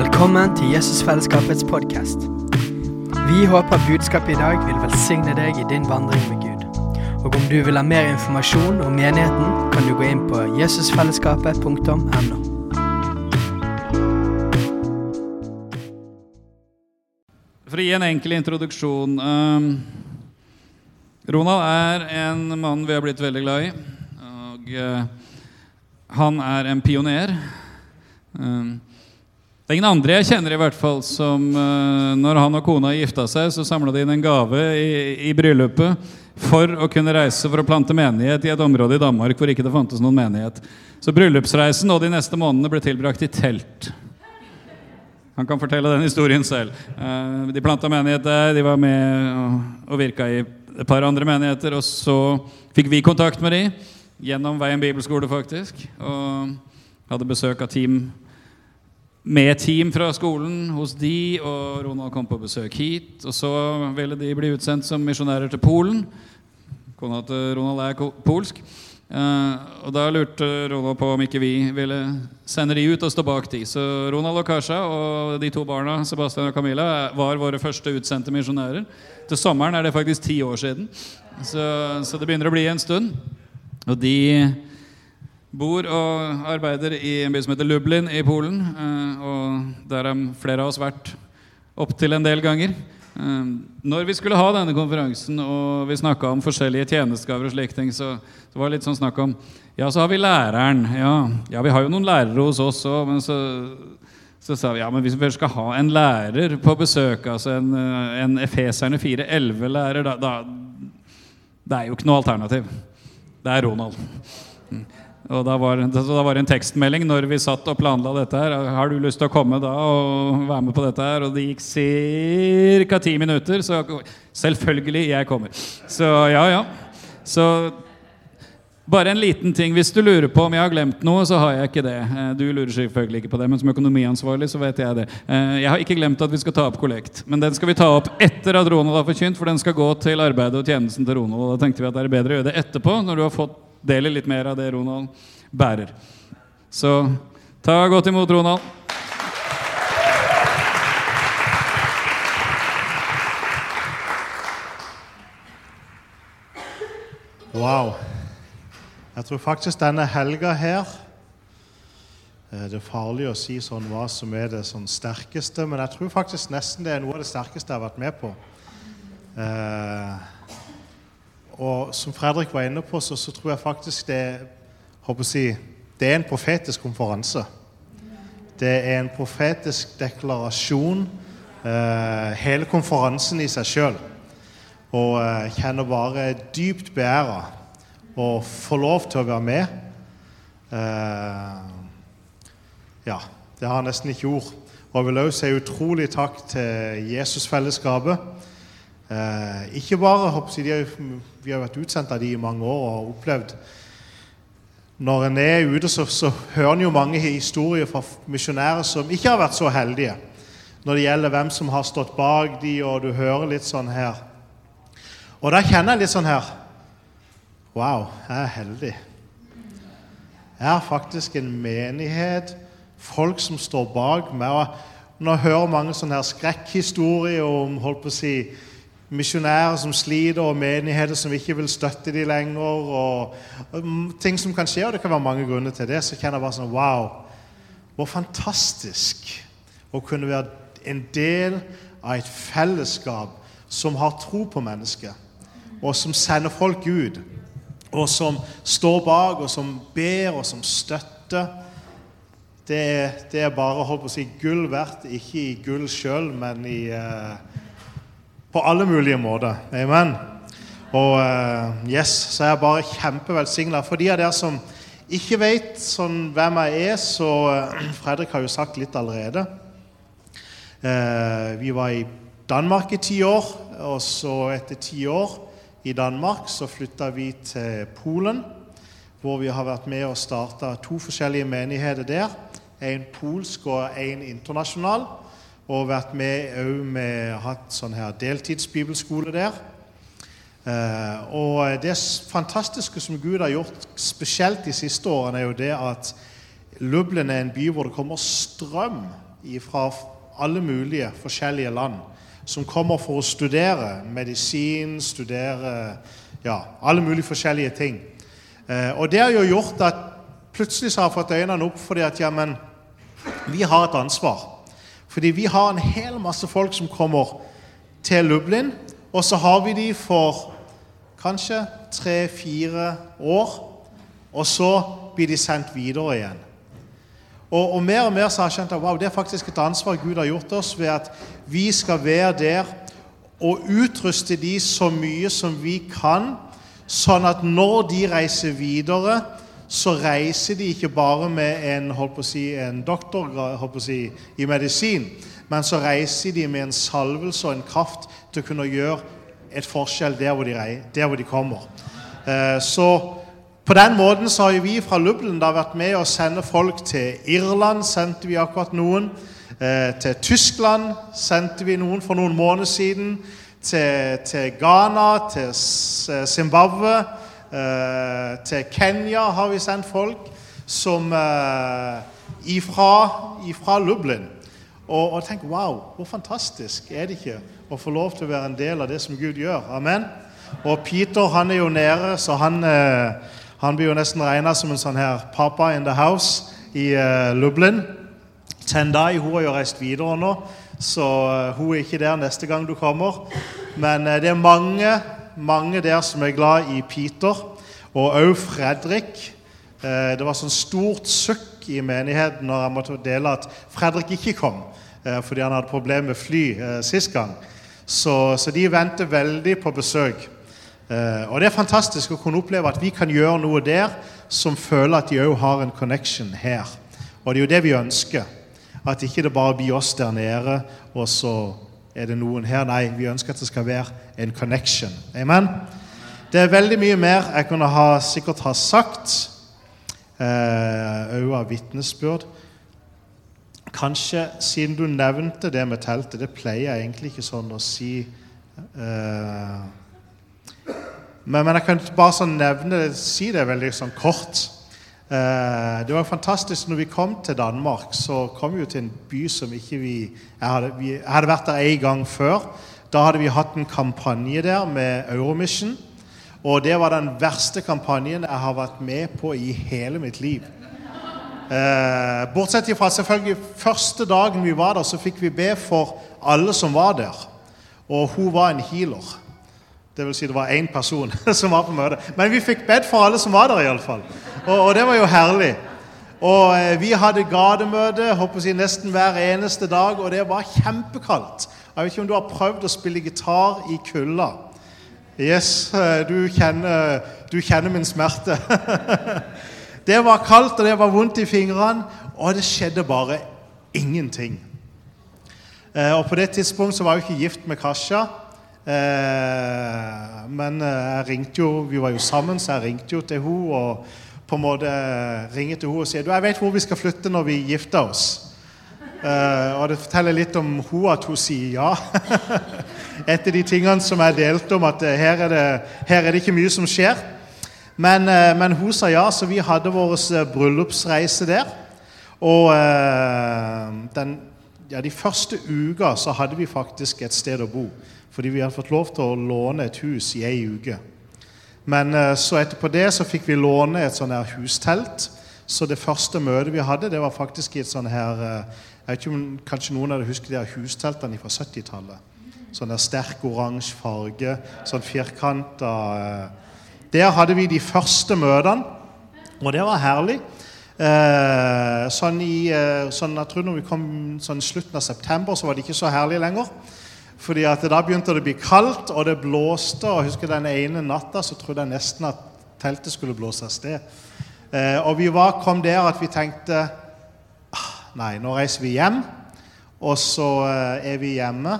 Velkommen til Jesusfellesskapets podkast. Vi håper budskapet i dag vil velsigne deg i din vandring med Gud. Og om du vil ha mer informasjon om menigheten, kan du gå inn på jesusfellesskapet.no. For å gi en enkel introduksjon um, Ronald er en mann vi har blitt veldig glad i. Og uh, han er en pioner. Um, det er ingen andre jeg kjenner i hvert fall som uh, når han og kona gifta seg, så samla de inn en gave i, i bryllupet for å kunne reise for å plante menighet i et område i Danmark hvor ikke det fantes noen menighet. Så bryllupsreisen og de neste månedene ble tilbrakt i telt. Han kan fortelle den historien selv. Uh, de planta menighet der, de var med og virka i et par andre menigheter. Og så fikk vi kontakt med de gjennom Veien bibelskole, faktisk. Og hadde besøk av team med team fra skolen hos de, og Ronald kom på besøk hit. Og så ville de bli utsendt som misjonærer til Polen. Kona til Ronald er polsk. Uh, og da lurte Ronald på om ikke vi ville sende de ut og stå bak de. Så Ronald og Kasha og de to barna Sebastian og Camilla var våre første utsendte misjonærer. Til sommeren er det faktisk ti år siden. Så, så det begynner å bli en stund. Og de bor og arbeider i en by som heter Lublin i Polen. Eh, og der har flere av oss vært opptil en del ganger. Eh, når vi skulle ha denne konferansen og vi snakka om forskjellige tjenestegaver, og slike ting, så, så var det litt sånn snakk om Ja, så har vi læreren. Ja, ja vi har jo noen lærere hos oss òg, men så, så sa vi ja, men hvis vi skal ha en lærer på besøk, altså en, eh, en Efeserne 4.11-lærer, da, da Det er jo ikke noe alternativ. Det er Ronald. Og da var, da var, det en tekstmelding når vi satt og planla dette. her Har du lyst til å komme da og være med på dette? her? Og det gikk ca. ti minutter, så selvfølgelig, jeg kommer. Så ja, ja. Så bare en liten ting. Hvis du lurer på om jeg har glemt noe, så har jeg ikke det. Eh, du lurer selvfølgelig ikke på det, men som økonomiansvarlig så vet jeg det. Eh, jeg har ikke glemt at vi skal ta opp kollekt. Men den skal vi ta opp etter at Ronald har forkynt, for den skal gå til arbeidet og tjenesten til Ronald. Og da tenkte vi at det er bedre å gjøre det etterpå, når du har fått dele litt mer av det Ronald bærer. Så ta godt imot Ronald. Wow. Jeg tror faktisk denne helga her eh, Det er farlig å si sånn hva som er det sånn sterkeste, men jeg tror faktisk nesten det er noe av det sterkeste jeg har vært med på. Eh, og som Fredrik var inne på, så, så tror jeg faktisk det, si, det er en profetisk konferanse. Det er en profetisk deklarasjon, eh, hele konferansen i seg sjøl. Og eh, kjenner bare dypt beæra å få lov til å være med. Eh, ja, det har jeg nesten ikke ord. Og jeg vil også si utrolig takk til Jesusfellesskapet Eh, ikke bare har, Vi har vært utsendt av de i mange år og opplevd Når en er ute, så, så hører en jo mange historier fra misjonærer som ikke har vært så heldige når det gjelder hvem som har stått bak de, og du hører litt sånn her. Og da kjenner jeg litt sånn her Wow, jeg er heldig. Jeg har faktisk en menighet, folk som står bak meg. og jeg hører mange sånne her skrekkhistorier om holdt på å si, misjonærer som sliter, og menigheter som ikke vil støtte dem lenger, og, og, ting som kan skje, og det kan være mange grunner til det, så kjenner jeg bare sånn Wow! Hvor fantastisk å kunne være en del av et fellesskap som har tro på mennesket, og som sender folk ut, og som står bak, og som ber, og som støtter. Det det er bare holdt på å si, gull verdt, ikke i gull sjøl, men i uh, på alle mulige måter. Amen. Og uh, yes, så er jeg bare kjempevelsigna. For de av dere som ikke vet sånn hvem jeg er, så uh, Fredrik har jo sagt litt allerede. Uh, vi var i Danmark i ti år, og så etter ti år i Danmark så flytta vi til Polen, hvor vi har vært med og starta to forskjellige menigheter der. En polsk og en internasjonal og vært med òg med hatt sånn her deltidsbibelskole der. Eh, og det fantastiske som Gud har gjort, spesielt de siste årene, er jo det at Lublin er en by hvor det kommer strøm fra alle mulige forskjellige land som kommer for å studere medisin, studere ja, alle mulige forskjellige ting. Eh, og det har jo gjort at plutselig så har jeg fått øynene opp fordi at ja, men vi har et ansvar. Fordi vi har en hel masse folk som kommer til Lublin, og så har vi de for kanskje tre-fire år, og så blir de sendt videre igjen. Og, og, mer og mer så har jeg skjønt at wow, det er faktisk et ansvar Gud har gjort oss ved at vi skal være der og utruste de så mye som vi kan, sånn at når de reiser videre, så reiser de ikke bare med en, si, en doktor si, i medisin, men så reiser de med en salvelse og en kraft til å kunne gjøre et forskjell der hvor de, der hvor de kommer. Eh, så på den måten så har vi fra Lublin da vært med å sende folk til Irland. sendte vi akkurat noen. Eh, til Tyskland sendte vi noen for noen måneder siden. Til, til Ghana, til Zimbabwe, eh, til Kenya har vi sendt folk som eh, ifra, Lublin. Og, og tenk wow, hvor fantastisk er det ikke å få lov til å være en del av det som Gud gjør. Amen. Og Peter han er jo nede, så han eh, han blir jo nesten regna som en sånn her papa in the house i Lublin. Tendai hun har jo reist videre nå, så hun er ikke der neste gang du kommer. Men det er mange, mange der som er glad i Peter, og òg Fredrik. det var sånn stort sukk i menigheten når jeg måtte dele at Fredrik ikke kom fordi han hadde problemer med fly sist gang. Så, så de venter veldig på besøk. Eh, og Det er fantastisk å kunne oppleve at vi kan gjøre noe der som føler at de òg har en connection her. Og det er jo det vi ønsker. At ikke det bare blir oss der nede, og så er det noen her. Nei, vi ønsker at det skal være en connection. Amen? Det er veldig mye mer jeg kunne ha, sikkert ha sagt. Òg eh, av vitnesbyrd. Kanskje siden du nevnte det med teltet Det pleier jeg egentlig ikke sånn å si. Eh, men, men, jeg kan bare sånn nevne si det veldig sånn kort. Eh, det var fantastisk når vi kom til Danmark. Så kom vi jo til en by som ikke vi Jeg hadde, vi, jeg hadde vært der en gang før. Da hadde vi hatt en kampanje der med Euromission. Og det var den verste kampanjen jeg har vært med på i hele mitt liv. Eh, bortsett fra selvfølgelig første dagen vi var der, så fikk vi be for alle som var der. Og hun var en healer. Det vil si det var én person som var på møtet. Men vi fikk bedt for alle som var der, iallfall. Og, og det var jo herlig. Og eh, vi hadde gatemøte si, nesten hver eneste dag, og det var kjempekaldt. Jeg vet ikke om du har prøvd å spille gitar i kulda. Yes, eh, du kjenner, du kjenner min smerte. det var kaldt, og det var vondt i fingrene, og det skjedde bare ingenting. Eh, og på det tidspunktet så var jeg ikke gift med Kasha. Eh, men eh, jeg ringte jo, vi var jo sammen, så jeg ringte jo til henne og på en måte ringer til henne og sier du, jeg vet hvor vi skal flytte når vi gifter oss. Eh, og det forteller litt om hun at hun sier ja. Etter de tingene som jeg delte om, at her er det, her er det ikke mye som skjer. Men, men, hun sa ja, så vi hadde vår bryllupsreise der. Og den, ja, de første uka så hadde vi faktisk et sted å bo fordi vi hadde fått lov til å låne et hus i ei uke. Men eh, så etterpå det så fikk vi låne et sånn her hustelt. Så det første møtet vi hadde, det var faktisk i et sånn her eh, jeg vet ikke om Kanskje noen av dere husker de her husteltene fra 70-tallet. Sånn der sterk oransje farge, sånn firkanta eh. Der hadde vi de første møtene, og det var herlig. sånn i sånn, jeg tror når vi kom sånn slutten av september, så var det ikke så herlig lenger. Fordi at Da begynte det å bli kaldt, og det blåste. og jeg husker Den ene natta så trodde jeg nesten at teltet skulle blåse av sted. Eh, og vi var, kom der at vi tenkte ah, Nei, nå reiser vi hjem. Og så eh, er vi hjemme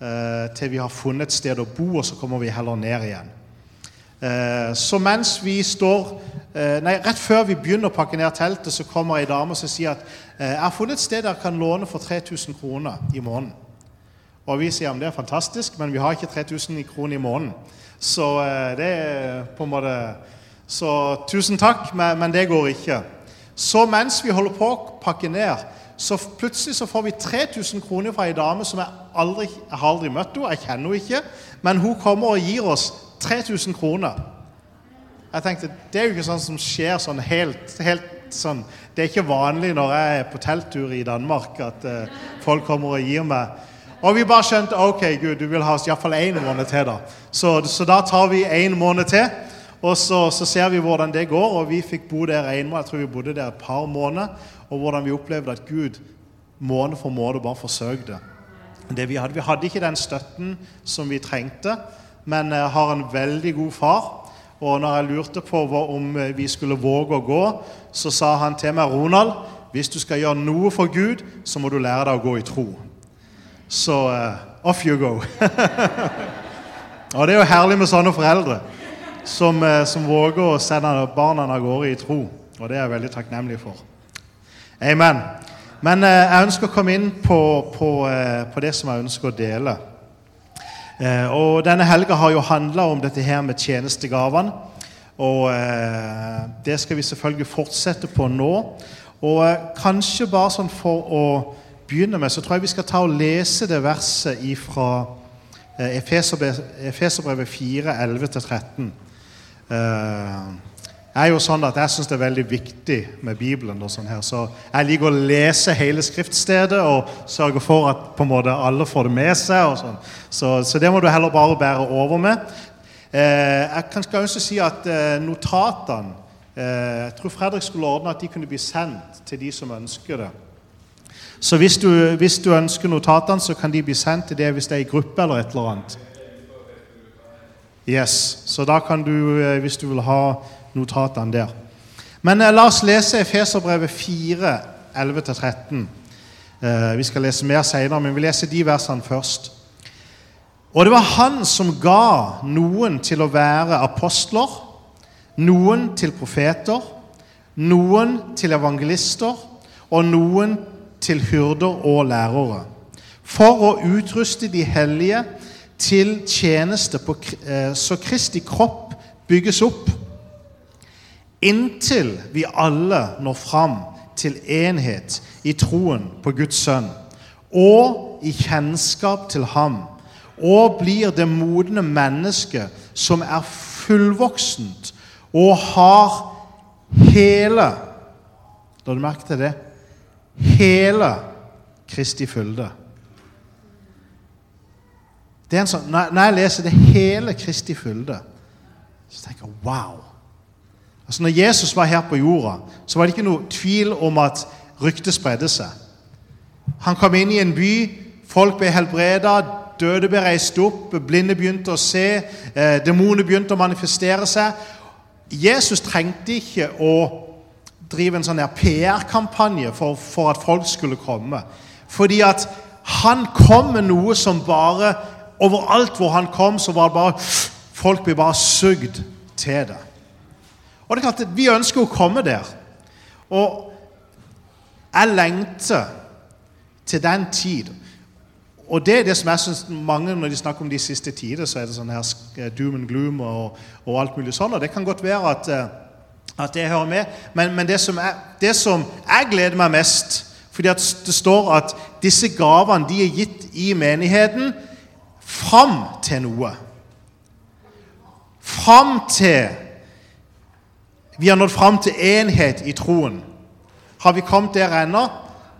eh, til vi har funnet et sted å bo, og så kommer vi heller ned igjen. Eh, så mens vi står eh, Nei, rett før vi begynner å pakke ned teltet, så kommer ei dame og sier at eh, jeg har funnet et sted dere kan låne for 3000 kroner i måneden. Og vi sier om det er fantastisk, men vi har ikke 3000 kroner i måneden. Så eh, det er på en måte Så tusen takk, men det går ikke. Så mens vi holder på å pakke ned, så plutselig så får vi 3000 kroner fra ei dame som jeg aldri jeg har aldri møtt henne. Jeg kjenner henne ikke. Men hun kommer og gir oss 3000 kroner. Jeg tenkte, Det er jo ikke sånn som skjer sånn helt, helt sånn Det er ikke vanlig når jeg er på telttur i Danmark at uh, folk kommer og gir meg. Og vi bare skjønte ok, Gud, du vil ha oss iallfall én måned til. da. Så, så da tar vi én måned til. Og så, så, ser vi hvordan det går, og vi fikk bo der en måned. Jeg tror vi bodde der et par måneder. Og hvordan vi opplevde at Gud måned for måned bare forsøkte. Det vi, hadde. vi hadde ikke den støtten som vi trengte, men jeg har en veldig god far. Og når jeg lurte på om vi skulle våge å gå, så sa han til meg, Ronald, hvis du skal gjøre noe for Gud, så må du lære deg å gå i tro. Så uh, off you go. og det er jo herlig med sånne foreldre som, uh, som, våger å sende barna av gårde i tro. Og det er jeg veldig takknemlig for. Amen. Men uh, jeg ønsker å komme inn på, på, på det som jeg ønsker å dele. Og Denne helga har jo handla om dette her med tjenestegavene. Og det skal vi selvfølgelig fortsette på nå. Og kanskje bare sånn for å begynne med, så tror jeg vi skal ta og lese det verset fra Efeserbrevet 4, 11-13. Eh, jeg er jo sånn at jeg syns det er veldig viktig med Bibelen. og sånn her, Så jeg liker å lese hele skriftstedet og sørge for at på en måte alle får det med seg. og sånn. Så, så det må du heller bare bære over med. Eh, jeg kan også si at eh, notatene eh, Jeg tror Fredrik skulle ordne at de kunne bli sendt til de som ønsker det. Så hvis du, hvis du ønsker notatene, så kan de bli sendt til det hvis det er i gruppe eller et eller annet. Yes, Så da kan du, eh, hvis du vil ha notatene der. Men eh, la oss lese Efeserbrevet 4, 11-13. Eh, vi skal lese mer senere, men vi leser de versene først. Og det var han som ga noen til å være apostler, noen til profeter, noen til evangelister og noen til hyrder og lærere, for å utruste de hellige til tjeneste på, eh, så Kristi kropp bygges opp inntil vi alle når fram til enhet i troen på Guds sønn og i kjennskap til ham, og blir det modne mennesket som er fullvoksent og har hele La du merke til det? Hele Kristi fylde. Det er en sånn, når jeg leser det hele Kristi fylde, så tenker jeg wow. Altså Når Jesus var her på jorda, så var det ikke noe tvil om at ryktet spredde seg. Han kom inn i en by, folk ble helbreda, døde ble reist opp, blinde begynte å se, eh, demoner begynte å manifestere seg. Jesus trengte ikke å drive en sånn PR-kampanje for, for, at folk skulle komme. Fordi at han kom med noe som bare Overalt hvor han kom, så var det bare Folk blir bare sugd til det. Og det er klart Vi ønsker å komme der. Og jeg lengter til den tid. Og det er det som jeg synes mange Når de snakker om de siste tider, så er det sånn her eh, doom and gloom og, og alt mulig sånn. Og det kan godt være at, eh, at det hører med. Men, men det, som jeg, det, som jeg, gleder meg mest fordi det står at disse gavene de er gitt i menigheten fram til noe. Fram til vi har nådd fram til enhet i troen. Har vi kommet der ennå?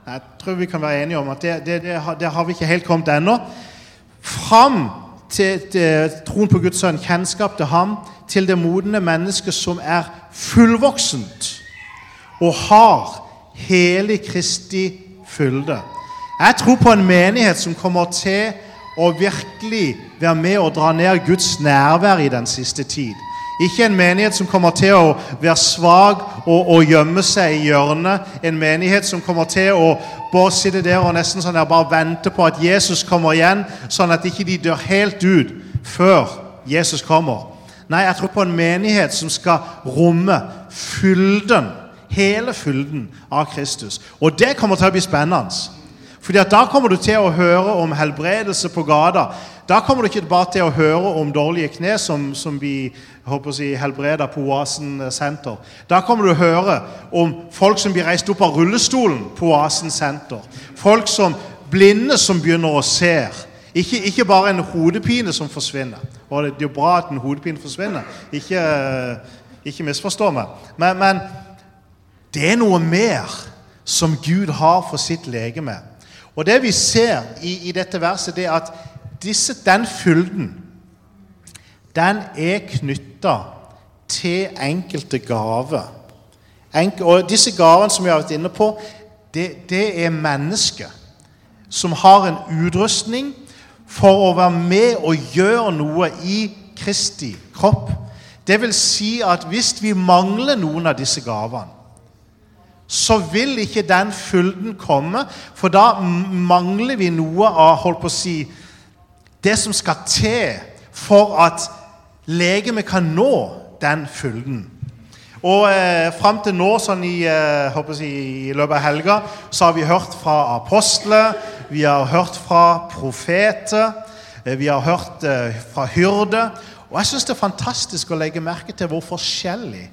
Jeg tror vi kan være enige om at det, det, det, har vi ikke helt kommet ennå. Fram til, til troen på Guds sønn, kjennskap til ham, til det modne mennesket som er fullvoksent og har hele Kristi fylde. Jeg tror på en menighet som kommer til å virkelig være med og dra ned Guds nærvær i den siste tid. Ikke en menighet som kommer til å være svak og, og gjemme seg i hjørnet. En menighet som kommer til å bare sitte der og nesten sånn der, bare vente på at Jesus kommer igjen, sånn at ikke de dør helt ut før Jesus kommer. Nei, jeg tror på en menighet som skal romme fylden, hele fylden av Kristus. Og det kommer til å bli spennende. Fordi at Da kommer du til å høre om helbredelse på gata. Da kommer du ikke bare til å høre om dårlige kne, som, som vi håper å si, helbreda på Oasen senter. Da kommer du å høre om folk som blir reist opp av rullestolen på Oasen senter. Folk som blinde som begynner å se. Ikke, ikke, bare en hodepine som forsvinner. Og det, er jo bra at en hodepine forsvinner. Ikke, ikke misforstå meg. Men, men det er noe mer som Gud har for sitt legeme. Og det vi ser i, i dette verset, det er at disse, den fylden den er knytta til enkelte gaver. Enkel, og disse gavene som vi har vært inne på, det, det er mennesker som har en utrustning for å være med og gjøre noe i Kristi kropp. Det vil si at hvis vi mangler noen av disse gavene, så vil ikke den fylden komme, for da mangler vi noe av holdt på å si, det som skal til for at legemet kan nå den fylden. Og eh, Fram til nå, sånn i, eh, jeg, i, løpet av helga, så har vi hørt fra apostler, vi har hørt fra profeter, eh, vi har hørt eh, fra hyrde. Og jeg syns det er fantastisk å legge merke til hvor forskjellig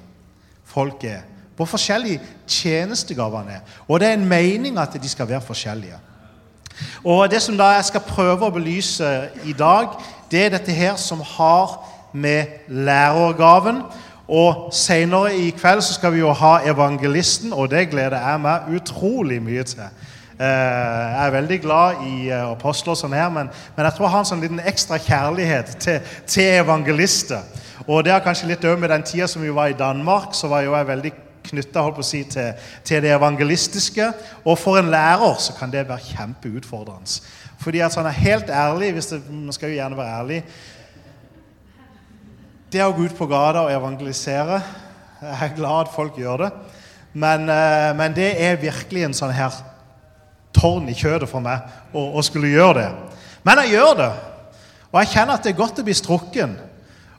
folk er hvor forskjellige tjenestegavene er. Og det er en mening at de skal være forskjellige. Og Det som da jeg skal prøve å belyse i dag, det er dette her som har med lærergaven Og Senere i kveld så skal vi jo ha evangelisten, og det gleder jeg meg utrolig mye til. Eh, jeg er veldig glad i eh, apostler, og sånn her, men, jeg tror jeg har en sånn liten ekstra kjærlighet til, til evangelister. Og det har kanskje litt òg med den tida som vi var i Danmark, så var jo jeg veldig knytta si, til, til, det evangelistiske. Og for en lærer så kan det være kjempeutfordrende. Fordi at sånn er helt ærlig, hvis det, Man skal jo gjerne være ærlig. Det å gå ut på gata og evangelisere Jeg er glad at folk gjør det. Men, eh, men det er virkelig en sånn her tårn i kjødet for meg å, skulle gjøre det. Men jeg gjør det. Og jeg kjenner at det er godt å bli strukken.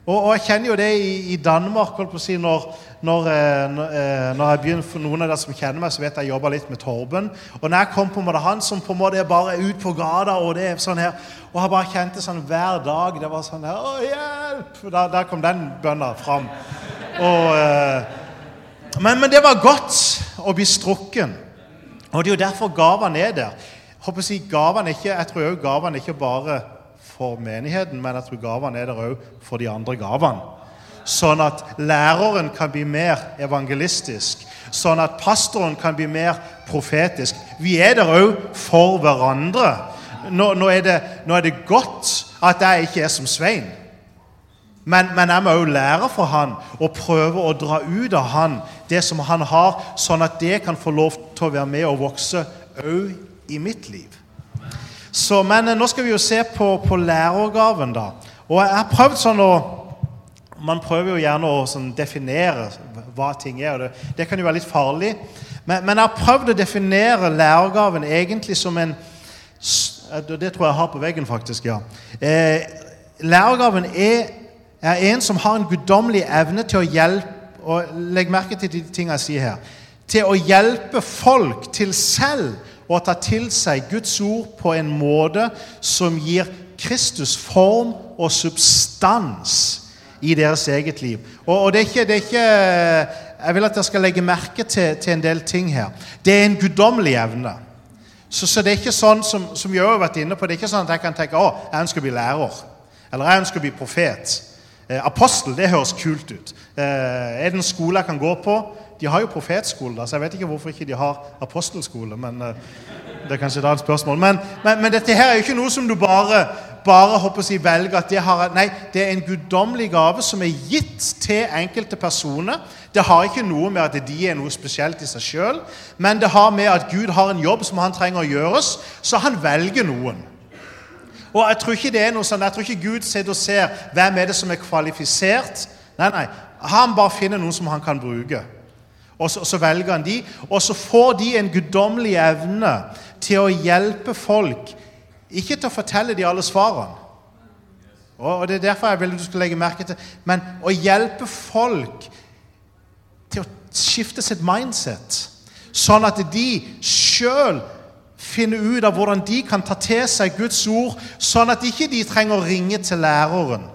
Og, og, jeg kjenner jo det i, i Danmark. holdt på å si, når, når, eh, eh, når, jeg begynner for Noen av dere som kjenner meg, så vet jeg jeg jobber litt med Torben. Og når jeg kom på en måte han som på en måte er bare ut på gata og det er sånn her, og jeg bare kjente sånn hver dag Det var sånn her Å, hjelp! Der, der kom den bønna fram. Og, eh, men, men, det var godt å bli strukken. Og det er jo derfor gavene er der. Håper å si, gavene ikke, jeg tror òg gavene ikke bare for menigheten, men jeg tror gavene er der òg for de andre gavene. Sånn at læreren kan bli mer evangelistisk. Sånn at pastoren kan bli mer profetisk. Vi er der òg for hverandre. Nå, nå, er det, nå, er det, godt at jeg ikke er som Svein. Men, men jeg må òg lære for han og prøve å dra ut av han det som han har, sånn at det kan få lov til å være med og vokse òg i mitt liv. Så, men eh, nå skal vi jo se på, på lærergaven, da. Og jeg har prøvd sånn å Man prøver jo gjerne å sånn, definere hva ting er. og det, det, kan jo være litt farlig. Men, men, jeg har prøvd å definere lærergaven egentlig som en eh, Det tror jeg har på veggen, faktisk. ja. Eh, lærergaven er, er en som har en guddommelig evne til å hjelpe og Legg merke til de tingene jeg sier her. Til å hjelpe folk til selv og ta til seg Guds ord på en måte som gir Kristus form og substans i deres eget liv. Og, og det, er ikke, det, er ikke, Jeg vil at dere skal legge merke til, til en del ting her. Det er en guddommelig evne. Så, så, det er ikke sånn som, som jeg har vært inne på, det er ikke sånn at jeg kan tenke å, jeg ønsker å bli lærer. Eller jeg ønsker å bli profet. Eh, apostel, det høres kult ut. Eh, er det en skole jeg kan gå på? De har jo profetskole, da, så jeg vet ikke hvorfor ikke de har apostelskole. men uh, Det er kanskje et annet spørsmål. Men, men, men, dette her er jo ikke noe som du bare, bare håper å velger at det har Nei, det er en guddommelig gave som er gitt til enkelte personer. Det har ikke noe med at de er noe spesielt i seg sjøl, men det har med at Gud har en jobb som han trenger å gjøres, så han velger noen. Og Jeg tror ikke det er noe sånn, jeg tror ikke Gud sitter og ser hvem er det som er kvalifisert. Nei, nei, Han bare finner noen som han kan bruke og så, så, velger han de. Og så får de en guddommelig evne til å hjelpe folk. Ikke til å fortelle de alle svarene. Og, Det er derfor jeg vil du skal legge merke til Men å hjelpe folk til å skifte sitt mindset, sånn at de sjøl finne ut av hvordan de kan ta til seg Guds ord, sånn at ikke de trenger å ringe til læreren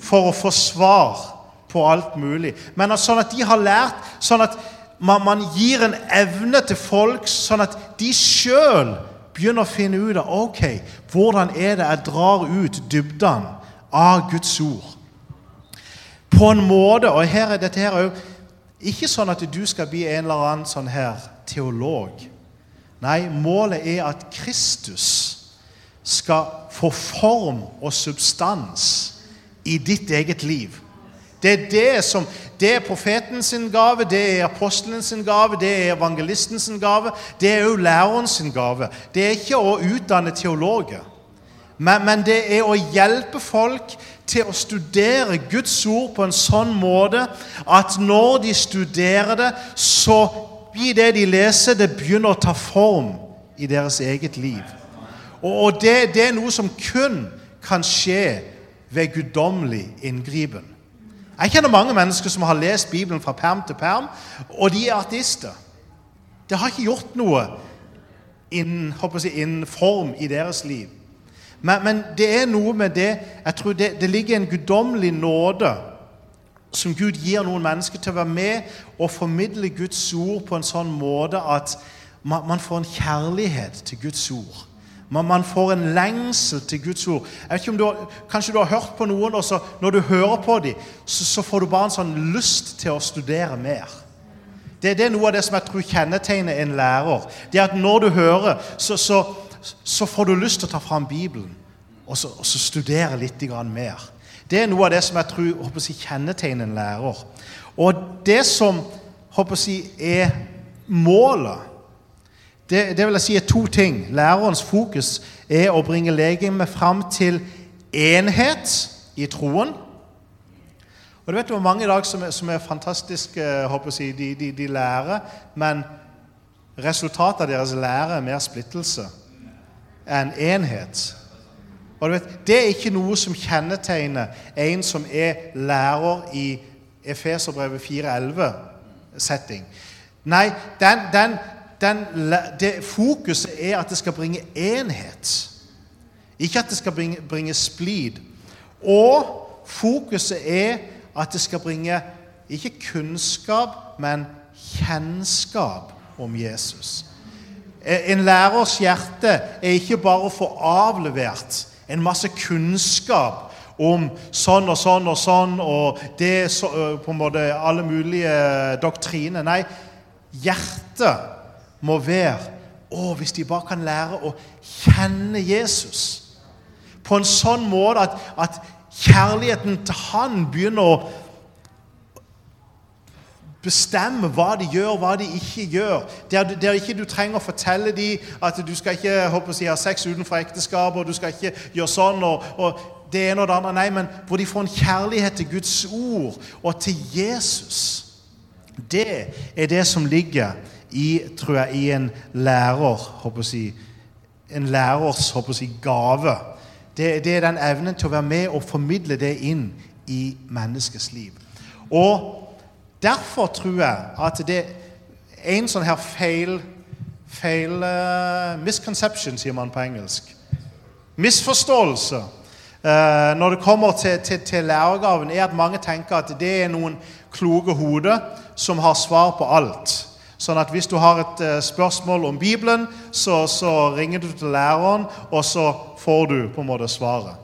for å få svar på alt mulig. Men sånn at de har lært, sånn at man, man gir en evne til folk, sånn at de sjøl begynner å finne ut av ok, hvordan er det jeg drar ut dybdene av Guds ord. På en måte, og her er dette her òg ikke sånn at du skal bli en eller annen sånn her teolog. Nei, målet er at Kristus skal få form og substans i ditt eget liv. Det er det som det er profeten sin gave, det er apostelen sin gave, det er evangelisten sin gave, det er òg læreren sin gave. Det er ikke å utdanne teologer, men, men det er å hjelpe folk til å studere Guds ord på en sånn måte at når de studerer det, så blir det de leser, det begynner å ta form i deres eget liv. Og det, det er noe som kun kan skje ved guddommelig inngripen. Jeg kjenner mange mennesker som har lest Bibelen fra perm til perm, og de er artister. Det har ikke gjort noe innen, jeg, form i deres liv. Men, men, det er noe med det Jeg tror det, det ligger en guddommelig nåde som Gud gir noen mennesker til å være med og formidle Guds ord på en sånn måte at man, man får en kjærlighet til Guds ord. Man, man, får en lengsel til Guds ord. Jeg vet ikke om du har, Kanskje du har hørt på noen, og så, når du hører på dem, så, så, får du bare en sånn lyst til å studere mer. Det, det, er noe av det som jeg tror kjennetegner en lærer. Det at Når du hører, så så får du lyst til å ta fram Bibelen og så, og så studere litt mer. Det er noe av det som jeg tror håper jeg, kjennetegner en lærer. Og det som håper jeg, er målet, det, det, vil jeg si er to ting. Lærerens fokus er å bringe legemet fram til enhet i troen. Og du vet er mange i dag som er, som er fantastiske, håper jeg, de, de, de lærer, men resultatet av deres lære er mer splittelse enn enhet. Og du vet, Det er ikke noe som kjennetegner en som er lærer i Efeserbrevet 4.11-setting. Nei, den, den, den, det, fokuset er at det skal bringe enhet. Ikke at det skal bringe, bringe splid. Og fokuset er at det skal bringe ikke kunnskap, men kjennskap om Jesus. Eh, en lærers hjerte er ikke bare å få avlevert en masse kunnskap om sånn og sånn og sånn, og det eh, på en måte alle mulige doktriner. Nei, hjertet må være Å, hvis de bare kan lære å kjenne Jesus på en sånn måte at, at kjærligheten til han begynner å bestemme hva de gjør, hva de ikke gjør. Der, der ikke du trenger å fortelle dem at du skal ikke håper jeg, ha sex utenfor ekteskapet, og du skal ikke gjøre sånn og, og det ene og det andre. Nei, men hvor de får en kjærlighet til Guds ord og til Jesus. Det er det som ligger i, tror jeg, i en lærer håper jeg, En lærers jeg, gave. Det, det er den evnen til å være med og formidle det inn i menneskets liv. Og Derfor tror jeg at det er en sånn her feil, feil uh, Misconception, sier man på engelsk. Misforståelse uh, når det kommer til, til, til lærergaven, er at mange tenker at det er noen kloke hoder som har svar på alt. Sånn at hvis du har et uh, spørsmål om Bibelen, så, så, ringer du til læreren, og så får du på en måte svaret.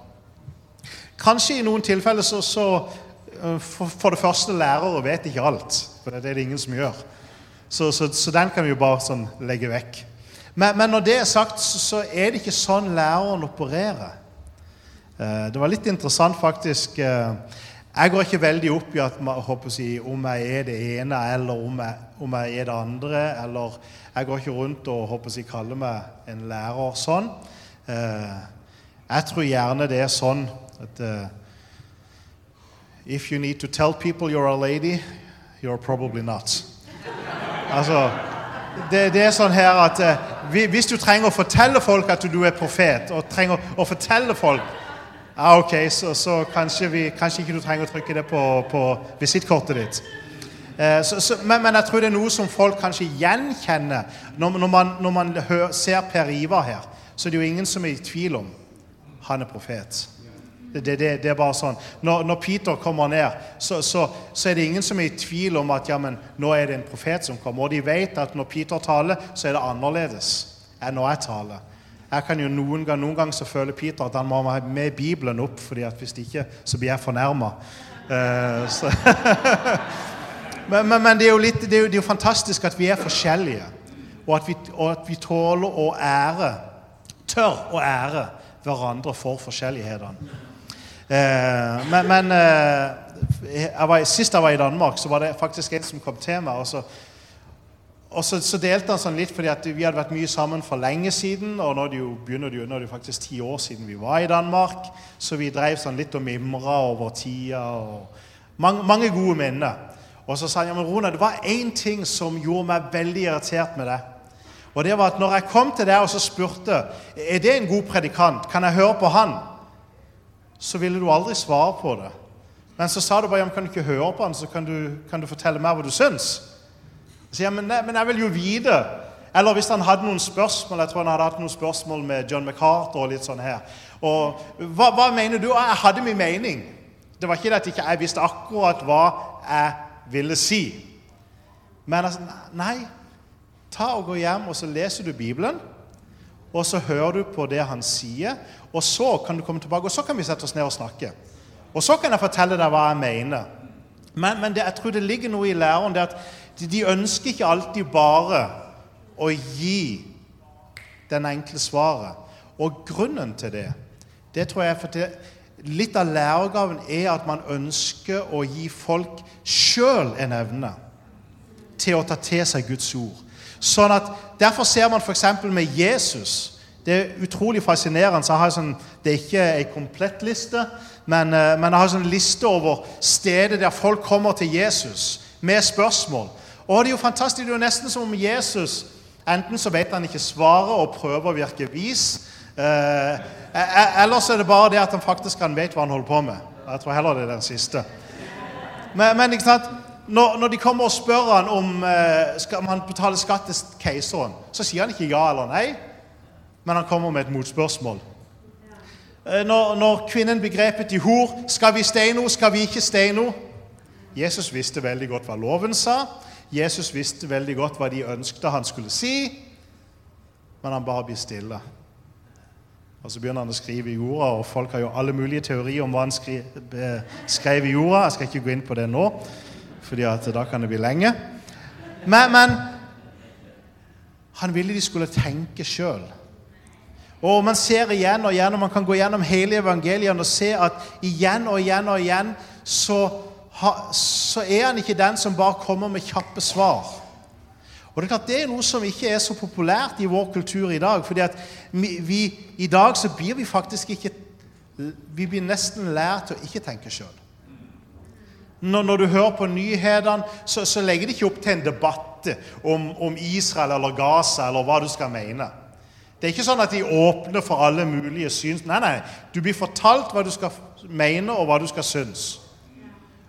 Kanskje i noen tilfeller så, så Eh, for, det første, lærere vet ikke alt. For det er det ingen som gjør. Så, så, så den kan vi jo bare sånn legge vekk. Men, men, når det er sagt, så, er det ikke sånn læreren opererer. Eh, det var litt interessant, faktisk. Eh, jeg går ikke veldig opp i at, jeg, om jeg er det ene eller om jeg, om jeg, er det andre. Eller jeg går ikke rundt og håper jeg, kaller meg en lærer sånn. Jeg tror gjerne det er sånn at If you need to tell people you're a lady, you're probably not. Altså, det, det, er sånn her at uh, Hvis du trenger å fortelle folk at du er profet, og trenger å fortelle folk ja, ok, så, så kanskje, vi, kanskje, ikke du trenger å trykke det på, på visittkortet ditt. Eh, så, så, men, men, jeg tror det er noe som folk kanskje gjenkjenner når, når man, når man hører, ser Per Ivar her. Så det er jo ingen som er i tvil om han er profet. Det, det, det er bare sånn. Når, når Peter kommer ned, så, så, så, er det ingen som er i tvil om at ja, nå er det en profet som kommer. Og de vet at når Peter taler, så er det annerledes enn når jeg taler. Jeg kan jo Noen ganger, noen gang så føler Peter at han må ha med Bibelen opp, fordi at hvis ikke så blir jeg fornærma. Uh, men, men, men det, er litt, det, er jo, det, er jo fantastisk at vi er forskjellige, og at vi, og at vi tåler å ære Tør å ære hverandre for forskjellighetene. Uh, men, men uh, jeg var, sist jeg var i Danmark, så var det faktisk en som kom til meg. og så og så, så, delte han sånn litt fordi vi hadde vært mye sammen for lenge siden. Og nå er det jo, begynner det jo, nå er det faktisk ti år siden vi var i Danmark. Så vi drev sånn litt og mimra over tida. og mange, mange, gode minner. Og så sa han ja, men Rona, det var én ting som gjorde meg veldig irritert med det. Og det var at når jeg kom til deg og så spurte er det en god predikant, kan jeg høre på han, så ville du aldri svare på det. Men så sa du bare ja, men kan du ikke høre på han, så kan du, kan du fortelle meg hva du syns. Sier men, men jeg vil jo vite. Eller hvis han hadde noen spørsmål Jeg tror han hadde hatt noen spørsmål med John McCarter. og litt sånn her. Og hva, hva mener du? Jeg hadde min mening. Det var ikke det at ikke visste akkurat hva jeg ville si. Men altså, nei. Ta og Gå hjem og så leser du Bibelen. Og så hører du på det han sier. Og så kan du komme tilbake, og så kan vi sette oss ned og snakke. Og så kan jeg fortelle deg hva jeg mener. Men, men det, jeg tror det ligger noe i læreren det at de ønsker ikke alltid bare å gi den enkle svaret. Og grunnen til det, det tror jeg for Litt av læregaven er at man ønsker å gi folk sjøl en evne til å ta til seg Guds ord. Sånn at, Derfor ser man f.eks. med Jesus. Det er utrolig fascinerende. så jeg har sånn, Det er ikke ei komplett liste, men, eh, men jeg har en sånn liste over steder der folk kommer til Jesus med spørsmål. Og det er jo fantastisk, det er jo nesten som om Jesus Enten så vet han ikke svaret og prøver å virke vis, eh, e-, e-, eller så er det bare det at han faktisk han vet hva han holder på med. Jeg tror heller det er den siste. Men, men ikke sant? Når, når, de kommer og spør han om eh, skal man betale skatt til keiseren, så sier han ikke ja eller nei, men han kommer med et motspørsmål. Eh, når, når kvinnen begrepet i hor skal vi steine skal vi ikke steine Jesus visste veldig godt hva loven sa. Jesus visste veldig godt hva de ønskte han skulle si, men han bare blir stille. Og Så begynner han å skrive i jorda, og folk har jo alle mulige teorier om hva han skrev i jorda. Jeg skal ikke gå inn på det nå, for da kan det bli lenge. Men, men han ville de skulle tenke sjøl. Og man ser igjen og igjen, og man kan gå gjennom hele evangeliet og se at igjen og igjen og igjen så så er han ikke den som bare kommer med kjappe svar. Og Det er klart det er noe som ikke er så populært i vår kultur i dag. fordi at vi, vi, I dag så blir vi faktisk ikke Vi blir nesten lært til å ikke tenke sjøl. Når, når, du hører på nyhetene, så, så, legger de ikke opp til en debatt om, om, Israel eller Gaza eller hva du skal mene. Det er ikke sånn at de åpner for alle mulige syns. Nei, nei. Du blir fortalt hva du skal mene, og hva du skal synes.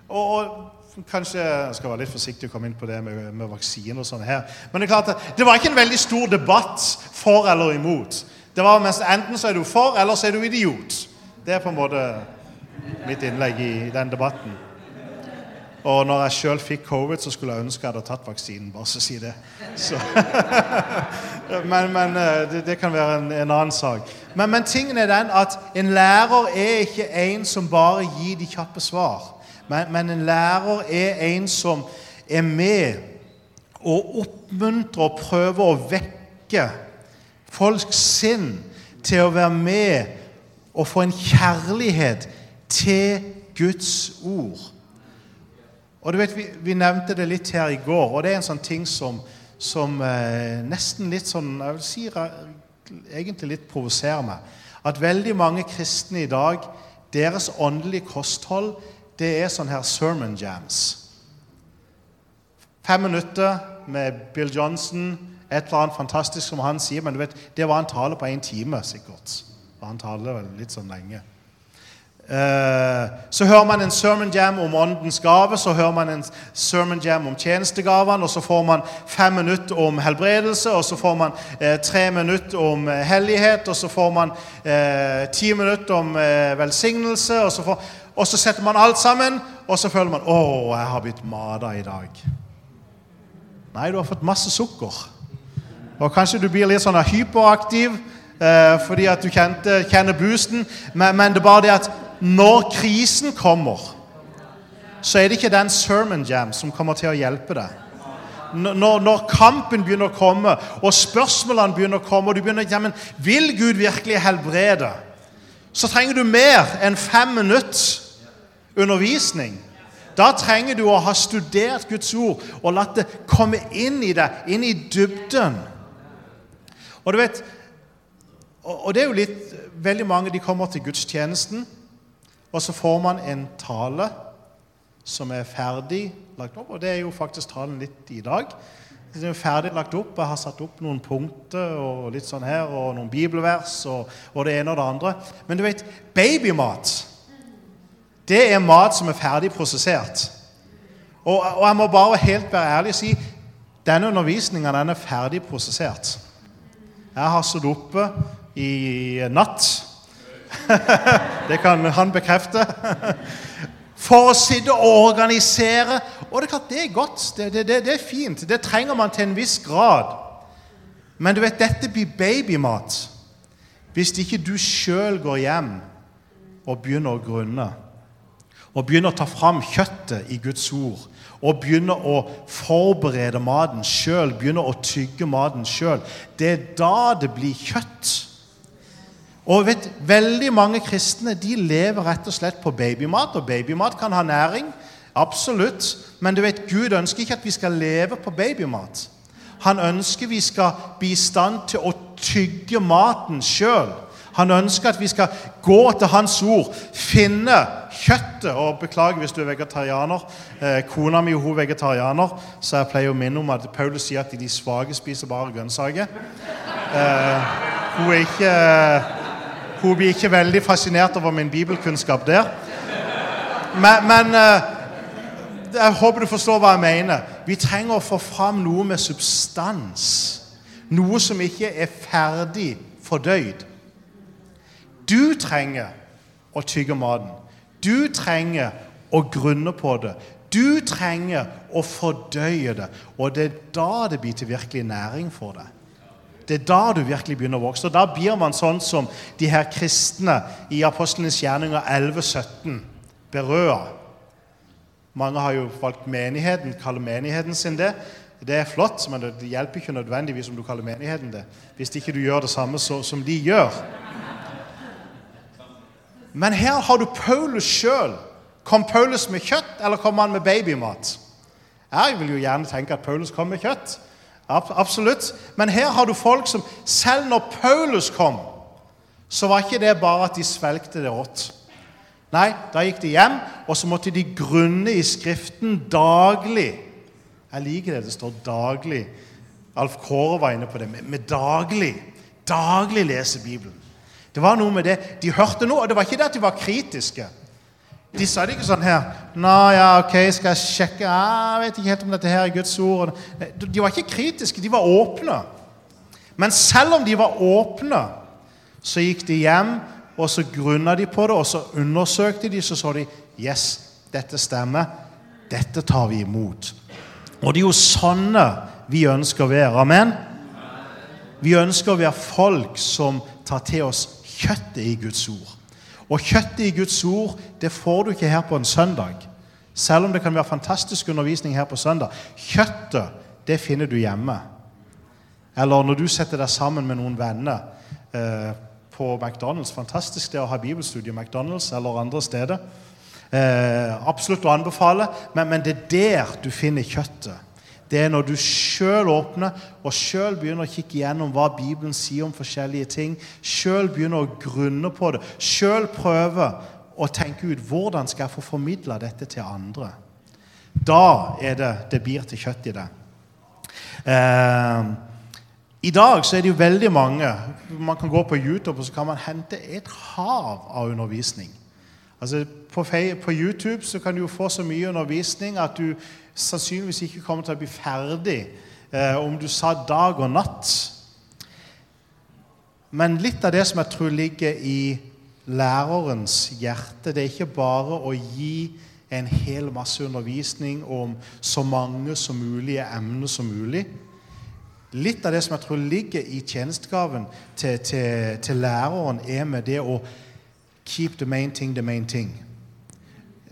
Og, og, kanskje jeg skal være litt forsiktig å komme inn på det med, med vaksine og sånn her. Men det er klart at det var ikke en veldig stor debatt for eller imot. Det var mest, Enten så er du for, eller så er du idiot. Det er på en måte mitt innlegg i den debatten. Og når jeg sjøl fikk covid, så skulle jeg ønske jeg hadde tatt vaksinen. bare så si det. Så. men, men eh, det, det, kan være en, en annen sak. Men, men tingen er den at en lærer er ikke en som bare gir de kjappe svar. Men, men en lærer er en som er med og oppmuntrer og prøver å vekke folks sinn til å være med og få en kjærlighet til Guds ord. Og du vet, Vi, vi nevnte det litt her i går, og det er en sånn ting som, som eh, nesten litt sånn Jeg vil si egentlig litt provoserer meg. At veldig mange kristne i dag, deres åndelige kosthold det er sånn her sermon jams. Fem minutter med Bill Johnson, et eller annet fantastisk som han sier. Men du vet, det var en tale på én time, sikkert. Og han taler vel litt sånn lenge. Eh, Så hører man en sermon jam om åndens gave, så hører man en sermon jam om tjenestegavene, og så får man fem minutter om helbredelse, og så får man eh, tre minutter om eh, hellighet, og så får man eh, ti minutter om eh, velsignelse, og så, får, og så setter man alt sammen, og så føler man 'Å, jeg har blitt mata i dag'. Nei, du har fått masse sukker. Og kanskje du blir litt sånn hyperaktiv eh, fordi at du kjenner boosten, men, men det er bare det at når krisen kommer, så er det ikke den sermon jam som kommer til å hjelpe deg. Når, når- kampen begynner å komme, og spørsmålene begynner å komme, og du begynner ja, men Vil Gud virkelig helbrede? Så trenger du mer enn fem minutter undervisning. Da trenger du å ha studert Guds ord og latt det komme inn i deg, inn i dybden. Og du vet, og det er jo litt Veldig mange de kommer til gudstjenesten, og så får man en tale som er ferdig lagt opp. Og det er jo faktisk talen litt i dag. Den er ferdig lagt opp. Jeg har satt opp noen punkter og litt sånn her, og noen bibelvers og, og det ene og det andre. Men du vet, babymat det er mat som er ferdig prosessert. Og, og jeg må bare helt være ærlig og si denne undervisninga den er ferdig prosessert. Jeg har stått oppe i natt. Det kan han bekrefte. For å sitte og organisere. Og det er klart, det er godt. Det, det, det, er fint. Det trenger man til en viss grad. Men du vet, dette blir babymat hvis ikke du sjøl går hjem og begynner å grunne og begynner å ta fram kjøttet i Guds ord. Og begynner å forberede maten sjøl, begynner å tygge maten sjøl. Det er da det blir kjøtt. Og vet, Veldig mange kristne de lever rett og slett på babymat. Og babymat kan ha næring, absolutt. Men du vet, Gud ønsker ikke at vi skal leve på babymat. Han ønsker vi skal bli i stand til å tygge maten sjøl. Han ønsker at vi skal gå til Hans ord, finne kjøttet og Beklager hvis du er vegetarianer. Eh, kona mi hun er vegetarianer, så jeg pleier å minne om at Paulus sier at de svake spiser bare grønnsaker. Eh, hun, er ikke, hun blir ikke veldig fascinert over min bibelkunnskap der. Men, men eh, jeg håper du forstår hva jeg mener. Vi trenger å få fram noe med substans. Noe som ikke er ferdig fordøyd. Du trenger å tygge maten. Du trenger å grunne på det. Du trenger å fordøye det. Og det er da det blir til virkelig næring for deg. Det er da du virkelig begynner å vokse. Og da blir man sånn som de her kristne i Apostlenes gjerninger 11-17. Berøa. Mange har jo valgt menigheten, kaller menigheten sin det. Det er flott, men det hjelper ikke nødvendigvis om du kaller menigheten det, hvis ikke du gjør det samme så, som de gjør. Men her har du Paulus sjøl. Kom Paulus med kjøtt, eller kom han med babymat? Jeg vil jo gjerne tenke at Paulus kom med kjøtt. Ab- Absolutt. Men her har du folk som Selv når Paulus kom, så var ikke det bare at de svelgte det rått. Nei, da gikk de hjem, og så måtte de grunne i Skriften daglig. Jeg liker det det står 'daglig'. Alf Kåre var inne på det med, med daglig. Daglig lese Bibelen. Det var noe med det. De hørte noe, og det var ikke det at de var kritiske. De sa det ikke sånn her Nå, ja, ok, skal jeg sjekke Jeg vet ikke helt om dette her er Guds ord. De var ikke kritiske, de var åpne. Men selv om de var åpne, så gikk de hjem, og så grunna de på det, og så undersøkte de, så så de Yes, dette stemmer. Dette tar vi imot. Og det er jo sånne vi ønsker å være. Amen? Vi ønsker å være folk som tar til oss kjøttet i Guds ord. Og kjøttet i Guds ord det får du ikke her på en søndag. Selv om det kan være fantastisk undervisning her på søndag. Kjøttet det finner du hjemme. Eller når du setter deg sammen med noen venner eh, på McDonald's. Fantastisk det å ha bibelstudie i McDonald's eller andre steder. Eh, absolutt å anbefale, men, men det er der du finner kjøttet. Det er når du sjøl åpner og sjøl begynner å kikke gjennom hva Bibelen sier om forskjellige ting. Sjøl begynner å grunne på det. Sjøl prøver å tenke ut hvordan skal jeg få formidla dette til andre. Da er det det blir til kjøtt i det. Eh, I dag så er det jo veldig mange Man kan gå på YouTube og så kan man hente et hav av undervisning. Altså, på, på YouTube så kan du jo få så mye undervisning at du sannsynligvis ikke kommer til å bli ferdig eh, om du sa dag og natt. Men litt av det som jeg tror ligger i lærerens hjerte, det er ikke bare å gi en hel masse undervisning om så mange som mulige emner som mulig. Litt av det som jeg tror ligger i tjenestegaven til, til, til læreren, er med det å keep the main thing the main thing.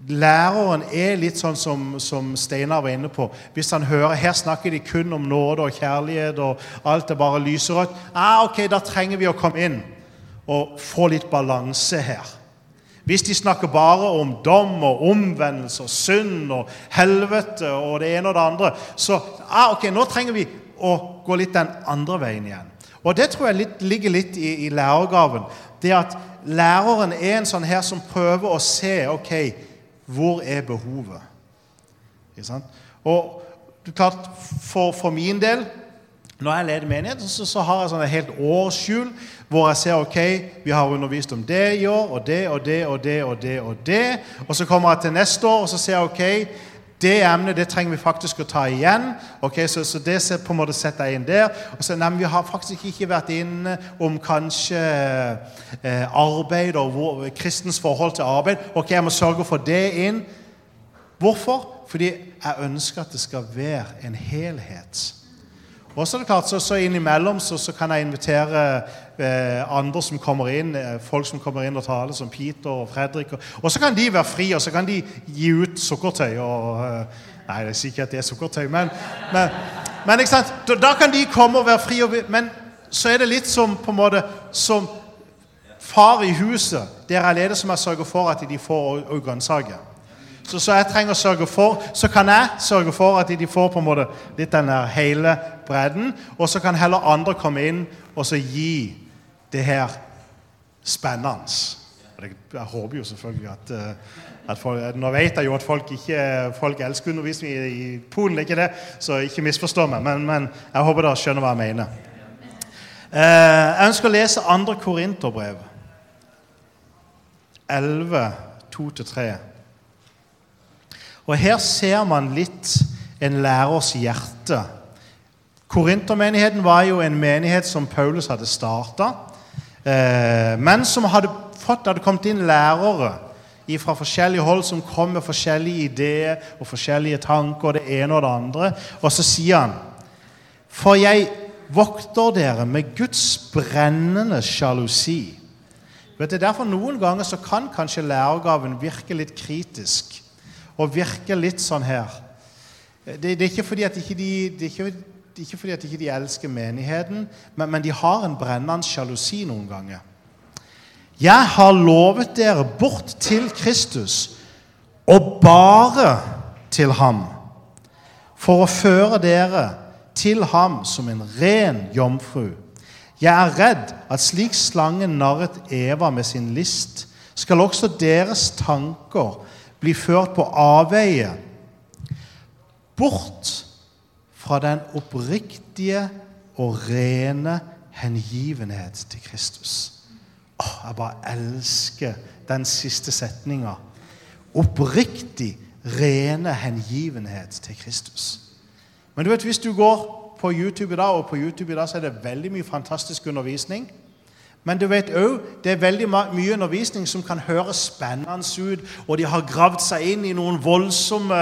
Læreren er litt sånn som, som Steinar var inne på. Hvis han hører her snakker de kun om nåde og kjærlighet, og alt er bare lyserødt, ah, ok, da trenger vi å komme inn og få litt balanse her. Hvis de snakker bare om dom og omvendelse og synd og helvete og det ene og det andre, så ah, ok, nå trenger vi å gå litt den andre veien igjen. Og det tror jeg litt, ligger litt i, i lærergaven. Det at læreren er en sånn her som prøver å se ok, hvor er behovet. Og klart, for, for min del når jeg leder menighet, så, så har jeg sånn et helt årsskjul hvor jeg ser ok, vi har undervist om det i år, og det og det og det og det. Og det. Og så kommer jeg til neste år og så ser jeg ok, det emnet det trenger vi faktisk å ta igjen. ok, Så, så det på en måte setter jeg inn der. Og så, nei, Vi har faktisk ikke vært inne om kanskje eh, arbeid og hvor, kristens forhold til arbeid. Ok, Jeg må sørge for det inn. Hvorfor? Fordi jeg ønsker at det skal være en helhet. Og så er det klart, så, så innimellom så, så kan jeg invitere andre som kommer inn, eh, folk som kommer inn og taler, som Peter og Fredrik. Og så kan de være fri, og så kan de gi ut sukkertøy. og... Eh, nei, jeg sier ikke at det er sukkertøy, men, men, men ikke sant? Da, da kan de komme og være fri. Og, men så er det litt som på en måte, som far i huset, Det er alene som jeg sørger for at de får og- og grønnsaker. Så, så jeg trenger å sørge for, så kan jeg sørge for at de får på en måte litt den der hele bredden. Og så kan heller andre komme inn og så gi det her spennende. Jeg håper jo selvfølgelig at, eh, at folk, Nå vet jeg jo at folk ikke folk elsker undervisning i, i Polen, ikke det, så ikke misforstå meg. Men, men jeg håper dere skjønner hva jeg mener. Eh, jeg ønsker å lese 2. Korinterbrev 11, 2-3. Og her ser man litt en lærers hjerte. Korintermenigheten var jo en menighet som Paulus hadde starta, men som hadde fått, hadde kommet inn lærere fra forskjellige hold som kom med forskjellige ideer og forskjellige tanker, og det ene og det andre. Og så sier han For jeg vokter dere med Guds brennende sjalusi. Vet du, derfor Noen ganger så kan kanskje lærergaven virke litt kritisk og virke litt sånn her. Det, det er ikke fordi at ikke de, det er ikke, ikke fordi at ikke de elsker menigheten, men, men de har en brennende sjalusi noen ganger. Jeg har lovet dere bort til Kristus, og bare til ham, for å føre dere til ham som en ren jomfru. Jeg er redd at slik slangen narret Eva med sin list, skal også deres tanker bli ført på avveie, bort fra den oppriktige og rene hengivenhet til Kristus. Åh, jeg bare elsker den siste setninga. Oppriktig, rene hengivenhet til Kristus. Men du vet, hvis du går på YouTube i dag, og på YouTube i dag så er det veldig mye fantastisk undervisning. Men du vet òg det er veldig mye undervisning som kan høres spennende ut, og de har gravd seg inn i noen voldsomme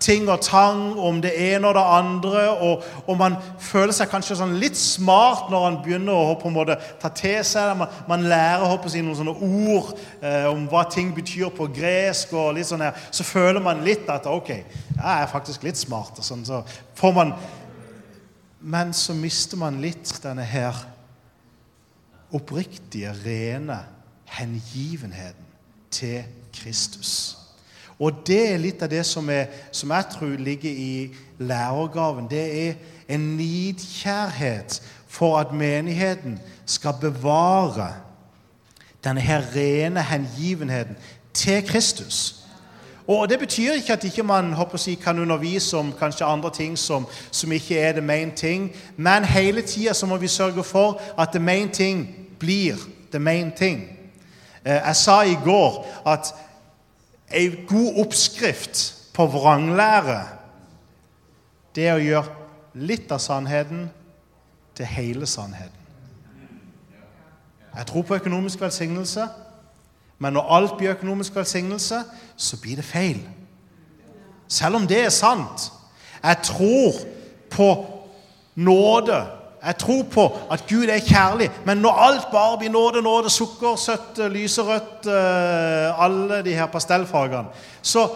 ting og tang om det ene og det andre, og, og man føler seg kanskje sånn litt smart når man begynner å på en måte ta til seg det. Man, man lærer å si, noen sånne ord eh, om hva ting betyr på gresk, og litt sånn her. Så føler man litt at ok, jeg er faktisk litt smart. og sånn, så får man Men så mister man litt denne her oppriktige, rene hengivenheten til Kristus. Og det er litt av det som, er, som jeg tror ligger i lærergaven. Det er en nidkjærhet for at menigheten skal bevare denne her rene hengivenheten til Kristus. Og Det betyr ikke at ikke man ikke kan undervise om kanskje andre ting som, som ikke er the main thing, men hele tida må vi sørge for at the main thing blir the main thing. Eh, Jeg sa i går at En god oppskrift på vranglære, det er å gjøre litt av sannheten til hele sannheten. Jeg tror på økonomisk velsignelse, men når alt blir økonomisk velsignelse, så blir det feil. Selv om det er sant. Jeg tror på nåde. Jeg tror på at Gud er kjærlig. Men når alt bare blir nåde, nåde, sukker, søtt, lyserødt, eh, alle de her pastellfargene, så,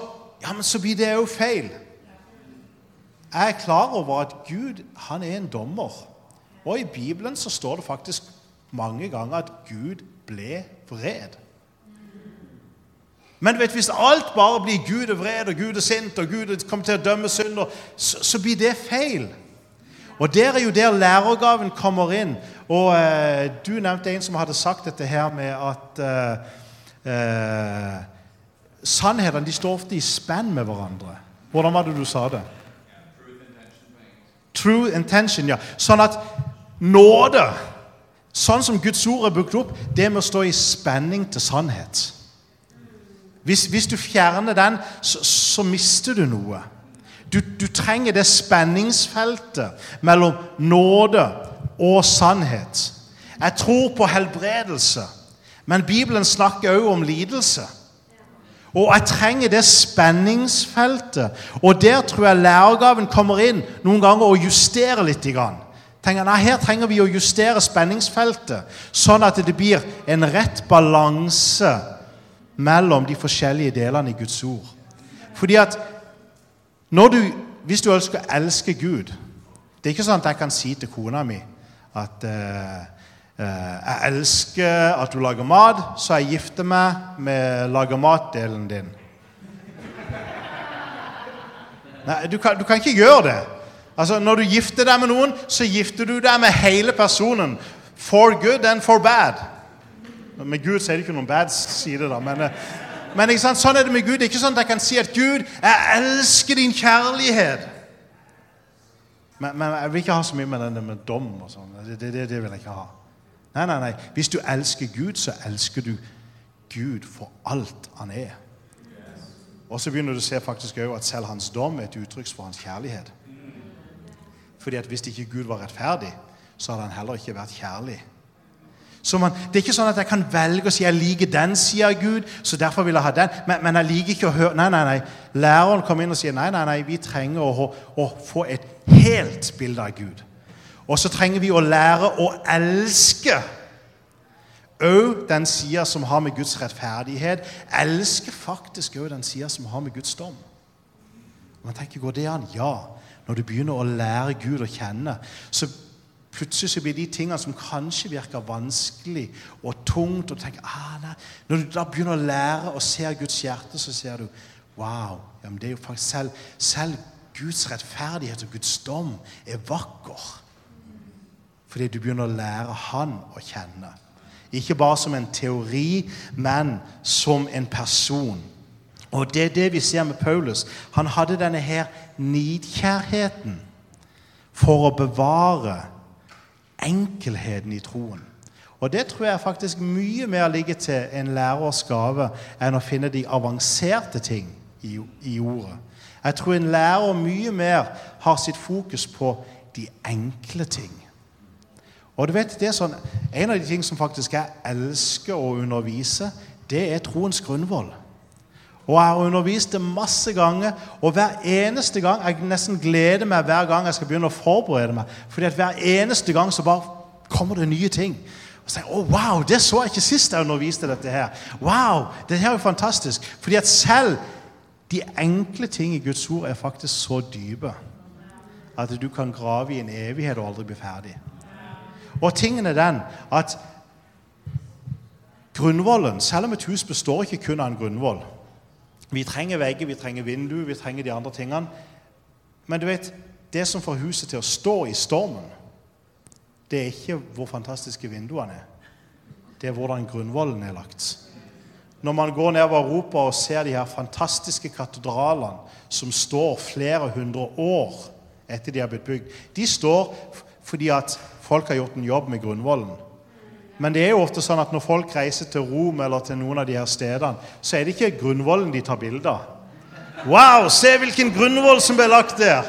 ja, så blir det jo feil. Jeg er klar over at Gud han er en dommer. Og i Bibelen så står det faktisk mange ganger at Gud ble vred. Men vet, hvis alt bare blir Gud er vred, og Gud er sint, og Gud kommer til å dømme synder, så, så, blir det feil. Og der er jo der lærergaven kommer inn. Og eh, Du nevnte en som hadde sagt dette her med at eh, eh, sannhetene de står ofte i spenn med hverandre. Hvordan var det du sa det? True intention, ja. Sånn at nåde, sånn som Guds ord er bygd opp, det må stå i spenning til sannhet. Hvis, hvis du fjerner den, så, så mister du noe. Du, du, trenger det spenningsfeltet mellom nåde og sannhet. Jeg tror på helbredelse, men Bibelen snakker også om lidelse. Og jeg trenger det spenningsfeltet. Og der tror jeg lærergaven kommer inn noen ganger og justerer litt. Grann. Tenker, nei, Her trenger vi å justere spenningsfeltet, sånn at det blir en rett balanse mellom de forskjellige delene i Guds ord. Fordi at du, Hvis du ønsker å elske Gud Det er ikke sånn at jeg kan si til kona mi at uh, uh, jeg elsker at du lager mat, så jeg gifter meg med lager mat-delen din. Nei, du kan, du kan, ikke gjøre det. Altså, Når du gifter deg med noen, så gifter du deg med hele personen. For good and for bad. Med Gud så er det ikke noen bad side, da. Men, eh, men sånn er det med Gud. Det er ikke sånn at jeg kan si at 'Gud, jeg elsker din kjærlighet'. Men, men jeg vil ikke ha så mye med denne med dom og sånn. Det, det, det, vil jeg ikke ha. Nei, nei, nei. Hvis du elsker Gud, så elsker du Gud for alt han er. Og så begynner du å se faktisk også at selv hans dom er et uttrykk for hans kjærlighet. Fordi at Hvis ikke Gud var rettferdig, så hadde han heller ikke vært kjærlig. Man, det er ikke sånn at jeg kan velge å si jeg liker den av Gud, så derfor vil jeg ha den. Men, men, jeg liker ikke å høre Nei, nei, nei. Læreren kommer inn og sier nei, nei, nei, vi trenger å, å få et helt bilde av Gud. Og så trenger vi å lære å elske òg den sida som har med Guds rettferdighet. Elske faktisk òg den sida som har med Guds dom. Man tenker, Går det an? Ja. Når du begynner å lære Gud å kjenne, så Plutselig så blir de tingene som kanskje virker vanskelig og tungt og tenker, ah, nei. Når du da begynner å lære og ser Guds hjerte, så ser du Wow. Ja, det er jo faktisk selv, selv Guds rettferdighet og Guds dom er vakker. Fordi du begynner å lære Han å kjenne. Ikke bare som en teori, men som en person. Og det er det vi ser med Paulus. Han hadde denne her nidkjærheten for å bevare enkelheten i troen. Og Det tror jeg faktisk mye mer ligger til en lærers gave enn å finne de avanserte ting i, i ordet. Jeg tror en lærer mye mer har sitt fokus på de enkle ting. Og du vet, det er sånn, En av de ting som faktisk jeg elsker å undervise, det er troens grunnvoll. Og jeg har undervist det masse ganger, og hver eneste gang Jeg nesten gleder meg hver gang jeg skal begynne å forberede meg. fordi at hver eneste gang så bare kommer det nye ting. Og så, oh, wow, Det så jeg ikke sist jeg underviste dette her. Wow, det her er jo fantastisk. Fordi at selv de enkle ting i Guds ord er faktisk så dype at du kan grave i en evighet og aldri bli ferdig. Og tingen er den at grunnvollen, selv om et hus består ikke kun av en grunnvoll vi trenger vegger, vi trenger vinduer, vi trenger de andre tingene. Men du vet, det som får huset til å stå i stormen, det er ikke hvor fantastiske vinduene er. Det er hvordan grunnvollen er lagt. Når man går nedover Europa og ser de her fantastiske katedralene som står flere hundre år etter de har blitt bygd De står fordi at folk har gjort en jobb med grunnvollen. Men det er jo ofte sånn at når folk reiser til Rom eller til noen av de her stedene, så er det ikke grunnvollen de tar bilde av. Wow, se hvilken grunnvoll som ble lagt der!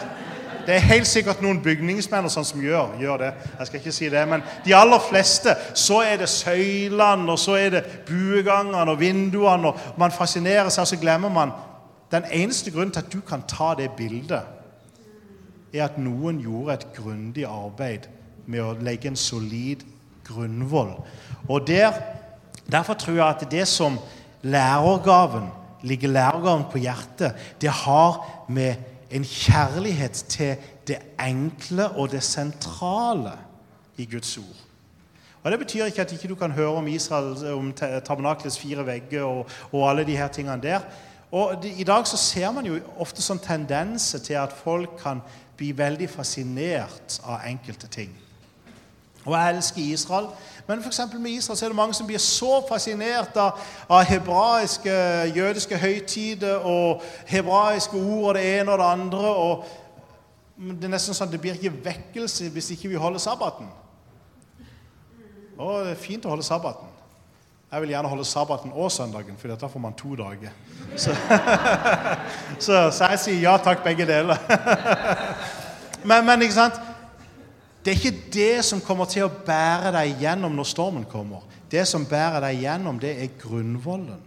Det er helt sikkert noen bygningsmenn og sånn som gjør, gjør, det. Jeg skal ikke si det, Men de aller fleste så er det søylene, og så er det buegangene og vinduene. og Man fascinerer seg, og så glemmer man Den eneste grunnen til at du kan ta det bildet, er at noen gjorde et grundig arbeid med å legge en solid grunnvoll. Og der, Derfor tror jeg at det som lærergaven ligger lærergaven på hjertet, det har med en kjærlighet til det enkle og det sentrale i Guds ord. Og Det betyr ikke at ikke du kan høre om Israel, om tabernaklets fire vegger og, og, alle de her tingene der. Og de, I dag så ser man jo ofte sånn tendenser til at folk kan bli veldig fascinert av enkelte ting. Og jeg elsker Israel. Men for med Israel så er det mange som blir så fascinert av, av hebraiske, jødiske høytider og hebraiske ord og det ene og det andre. og Det er nesten sånn at det blir ikke vekkelse hvis ikke vi holder sabbaten. Og det er fint å holde sabbaten. Jeg vil gjerne holde sabbaten og søndagen, for da får man to dager. Så, så, så jeg sier ja takk, begge deler. men, men ikke sant? Det er ikke det som kommer til å bære deg gjennom når stormen kommer. Det som bærer deg gjennom, det er grunnvollen.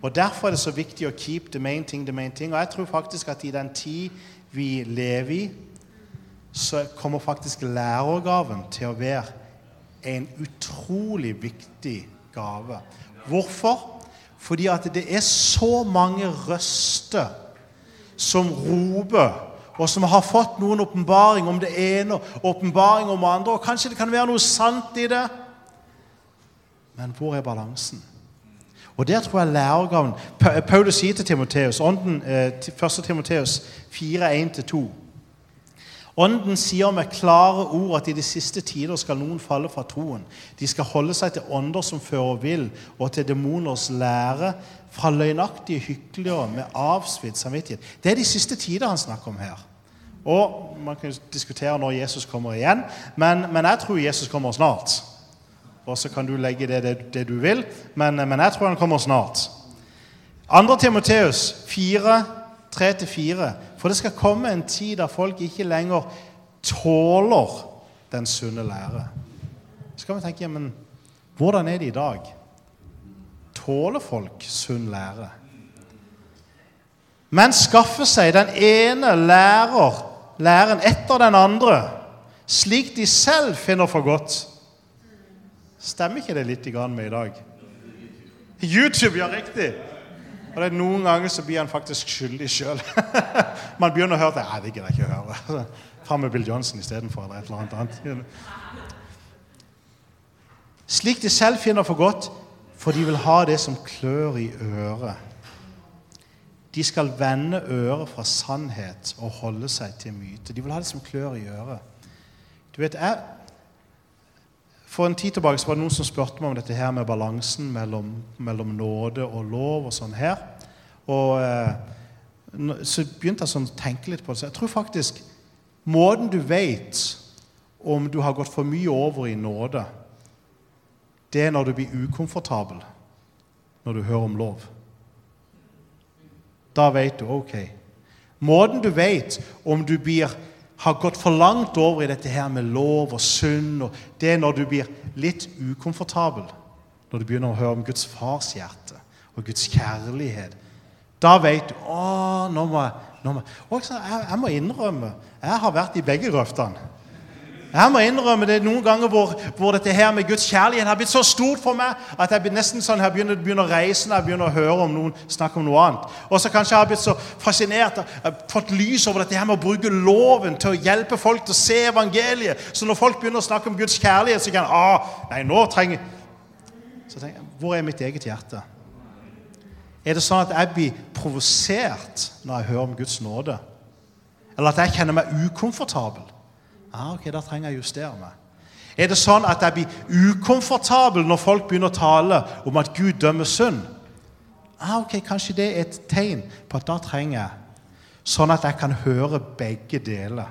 Og Derfor er det så viktig å keep the main thing the main thing. Og jeg tror faktisk at i den tid vi lever i, så kommer faktisk lærergaven til å være en utrolig viktig gave. Hvorfor? Fordi at det er så mange røster som roper og som har fått noen åpenbaring om det ene og åpenbaring om det andre. Og kanskje det kan være noe sant i det. Men hvor er balansen? Og Der tror jeg lærergaven Paulus sier til Timoteus, ånden, 1. Eh, Timoteus 4.1-2 Ånden sier med klare ord at i de siste tider skal noen falle fra troen. De skal holde seg til ånder som fører vill, og til demoners lære, fra løgnaktige hyklere med avsvidd samvittighet. Det er de siste tider han snakker om her. Og Man kan diskutere når Jesus kommer igjen, men, men jeg tror Jesus kommer snart. Og så kan du legge det, det, det du vil, men, men, jeg tror han kommer snart. 2. Timoteus 4, 3-4. For det skal komme en tid der folk ikke lenger tåler den sunne lære. Så kan vi tenke men hvordan er det i dag? Tåler folk sunn lære? Men skaffe seg den ene lærer, læren etter den andre, slik de selv finner for godt. Stemmer ikke det litt med i dag? YouTube, ja, riktig. Og det er Noen ganger så blir han faktisk skyldig sjøl. Man begynner å høre det. Nei, det gidder jeg ikke å høre. Fram med Bill Johnson istedenfor. Eller et eller annet. Slik de selv finner for godt, for de vil ha det som klør i øret. De skal vende øret fra sannhet og holde seg til myte. De vil ha det som klør i øret. Du vet, jeg, For en tid tilbake så var det noen som spurte meg om dette her med balansen mellom, mellom nåde og lov. og sånn her. Og eh, Så begynte jeg sånn å tenke litt på det. Så jeg tror faktisk måten du vet om du har gått for mye over i nåde, det er når du blir ukomfortabel når du hører om lov. Da vet du OK. Måten du vet om du blir, har gått for langt over i dette her med lov og synd, og det er når du blir litt ukomfortabel. Når du begynner å høre om Guds fars hjerte og Guds kjærlighet. Da vet du å, nå må jeg, nå må, jeg, jeg må innrømme jeg har vært i begge grøftene. Jeg må innrømme det noen ganger hvor, hvor, dette her med Guds kjærlighet har blitt så stort for meg at jeg nesten sånn, jeg begynner, begynner, å reise når jeg begynner å høre om noen snakke om noe annet. Og så kanskje jeg har blitt så fascinert og fått lys over dette her med å bruke loven til å hjelpe folk til å se evangeliet. Så når folk begynner å snakke om Guds kjærlighet, så kan jeg ah, nei, nå trenger Så tenker jeg, Hvor er mitt eget hjerte? Er det sånn at jeg blir provosert når jeg hører om Guds nåde? Eller at jeg kjenner meg ukomfortabel? Ah, ok, Da trenger jeg justere meg. Er det sånn at jeg blir ukomfortabel når folk begynner å tale om at Gud dømmer synd? Ah, ok, Kanskje det er et tegn på at da trenger jeg Sånn at jeg kan høre begge deler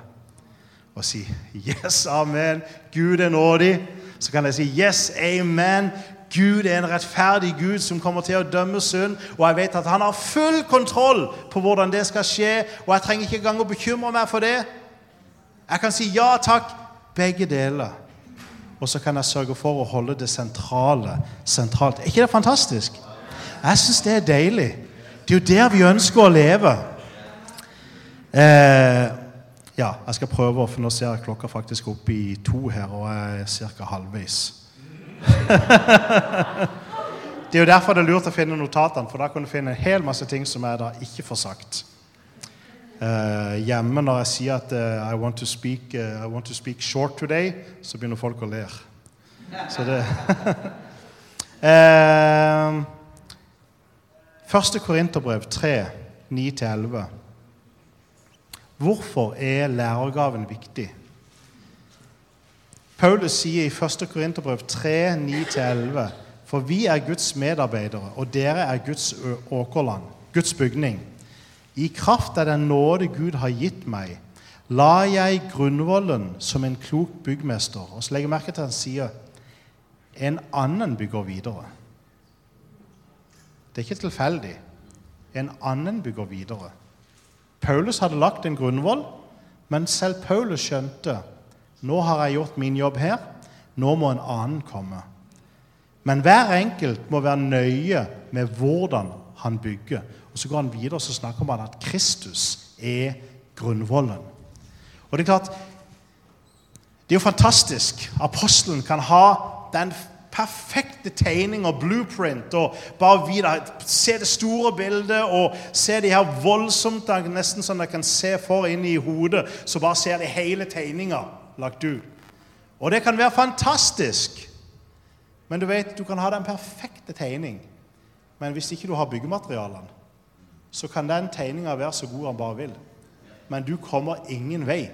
og si Yes, amen. Gud er nådig. så kan jeg si yes, amen. Gud er en rettferdig Gud som kommer til å dømme synd. Og jeg vet at han har full kontroll på hvordan det skal skje. Og jeg trenger ikke engang å bekymre meg for det. Jeg kan si ja takk, begge deler. Og så kan jeg sørge for å holde det sentrale sentralt. Er ikke det fantastisk? Jeg syns det er deilig. Det er jo der vi ønsker å leve. Eh, ja, jeg skal prøve, for nå ser jeg klokka faktisk opp i to her, og jeg er ca. halvveis. det er jo derfor det er lurt å finne notatene, for da kan du finne en hel masse ting som jeg da ikke får sagt. Uh, hjemme når jeg sier at uh, I, want speak, uh, I, want to speak, short today, så begynner folk å le. Så det Første Korinterbrev 3, 9-11. Hvorfor er lærergaven viktig? Paulus sier i 1. Korinterbrev 3, 9-11.: For vi er Guds medarbeidere, og dere er Guds åkerland, Guds bygning. I kraft av den nåde Gud har gitt meg, la jeg grunnvollen som en klok byggmester. Og så legger jeg merke til at han sier en annen bygger videre. Det er ikke tilfeldig. En annen bygger videre. Paulus hadde lagt en grunnvoll, men selv Paulus skjønte nå har jeg gjort min jobb her, nå må en annen komme. Men hver enkelt må være nøye med hvordan han bygger. Og Så går han videre og så snakker man at Kristus er grunnvollen. Og Det er klart, det er jo fantastisk. Apostelen kan ha den perfekte tegning og blueprint. og bare videre, Se det store bildet og se de her voldsomt Nesten sånn dere kan se for inn i hodet. Så bare ser de hele tegninga lagt ut. Og det kan være fantastisk. Men du vet, du kan ha den perfekte tegning. Men hvis ikke du har byggematerialene, så kan den tegninga være så god han bare vil. Men du kommer ingen vei.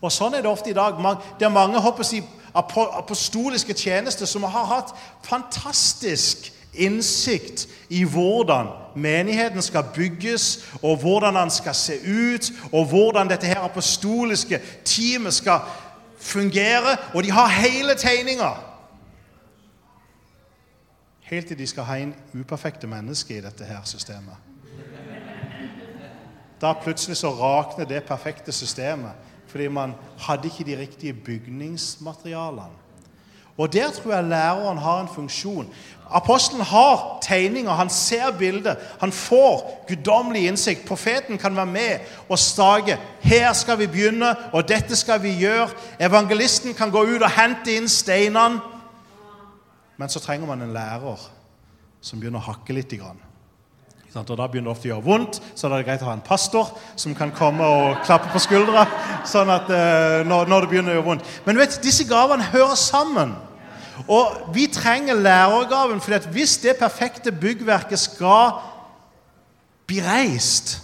Og Sånn er det ofte i dag. Det er mange håper jeg, apostoliske tjenester som har hatt fantastisk innsikt i hvordan menigheten skal bygges, og hvordan den skal se ut, og hvordan dette her apostoliske teamet skal fungere. Og de har hele tegninga. Helt til de skal ha inn uperfekte mennesker i dette her systemet. Da plutselig så rakner det perfekte systemet fordi man hadde ikke de riktige bygningsmaterialene. Og Der tror jeg læreren har en funksjon. Apostelen har tegninger, han ser bildet, han får guddommelig innsikt. Profeten kan være med og stake. Her skal vi begynne, og dette skal vi gjøre. Evangelisten kan gå ut og hente inn steinene. Men så trenger man en lærer som begynner å hakke litt. Og Da begynner det ofte å gjøre vondt, så da er det greit å ha en pastor som kan komme og klappe på skuldra sånn at, uh, når, når, det begynner å gjøre vondt. Men vet, disse gavene hører sammen. Og vi trenger lærergaven, for hvis det perfekte byggverket skal bli reist,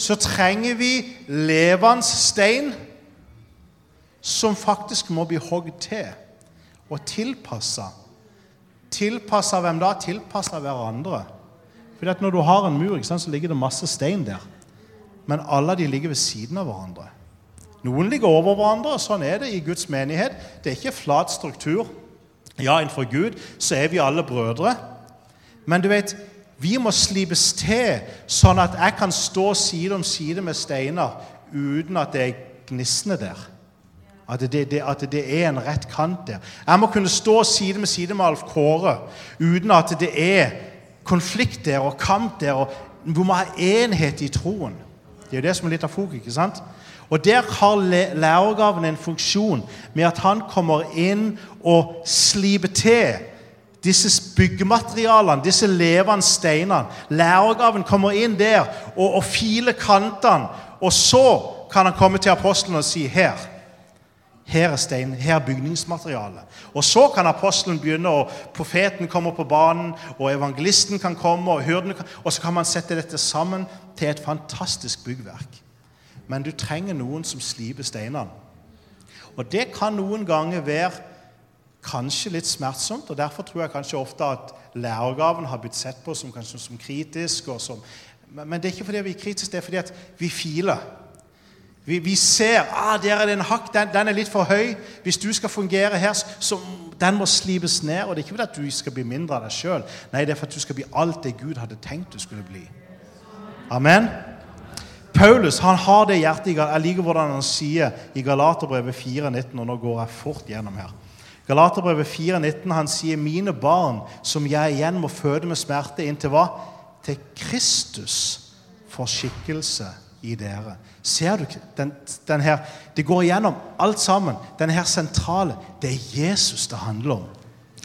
så trenger vi levende stein som faktisk må bli hogd til og tilpassa. Tilpassa hvem da? Tilpassa hverandre. Fordi at Når du har en mur, sant, så ligger det masse stein der. Men alle de ligger ved siden av hverandre. Noen ligger over hverandre, og sånn er det i Guds menighet. Det er ikke flat struktur. Ja, innenfor Gud så er vi alle brødre. Men du vet, vi må slipes til sånn at jeg kan stå side om side med Steinar uten at det er gnissende der. At det, det, at det, er en rett kant der. Jeg må kunne stå side med side med Alf Kåre uten at det er konflikt der og kamp der. og Vi må ha enhet i troen. Det er jo det som er litt av fokus. ikke sant? Og Der har lærergaven en funksjon med at han kommer inn og sliper til disse byggematerialene, disse levende steinene. Lærergaven kommer inn der og, og filer kantene. Og så kan han komme til apostelen og si her her er stein, her er bygningsmaterialet. Og så kan apostelen begynne, og profeten kommer på banen, og evangelisten kan komme, og hyrdene kan, og så kan man sette dette sammen til et fantastisk byggverk. Men du trenger noen som sliper steinene. Og det kan noen ganger være kanskje litt smertsomt, og derfor tror jeg kanskje ofte at lærergaven har blitt sett på som, som kritisk. Som, men det er ikke fordi vi er kritiske, det er fordi vi filer. Vi, vi ser ah, der er det en hakk, den, den er litt for høy. Hvis du skal fungere her, så den må slipes ned. Og det er ikke fordi du skal bli mindre av deg sjøl. Nei, det er for at du skal bli alt det Gud hadde tenkt du skulle bli. Amen. Paulus han har det hjertet i Jeg liker hvordan han sier i Galaterbrevet 4,19, og nå går jeg fort gjennom her. Galaterbrevet 4,19, han sier 'mine barn, som jeg igjen må føde med smerte' inntil hva? Til Kristus får skikkelse i dere. Ser du den, den her, Det går igjennom alt sammen. Denne her sentrale. Det er Jesus det handler om.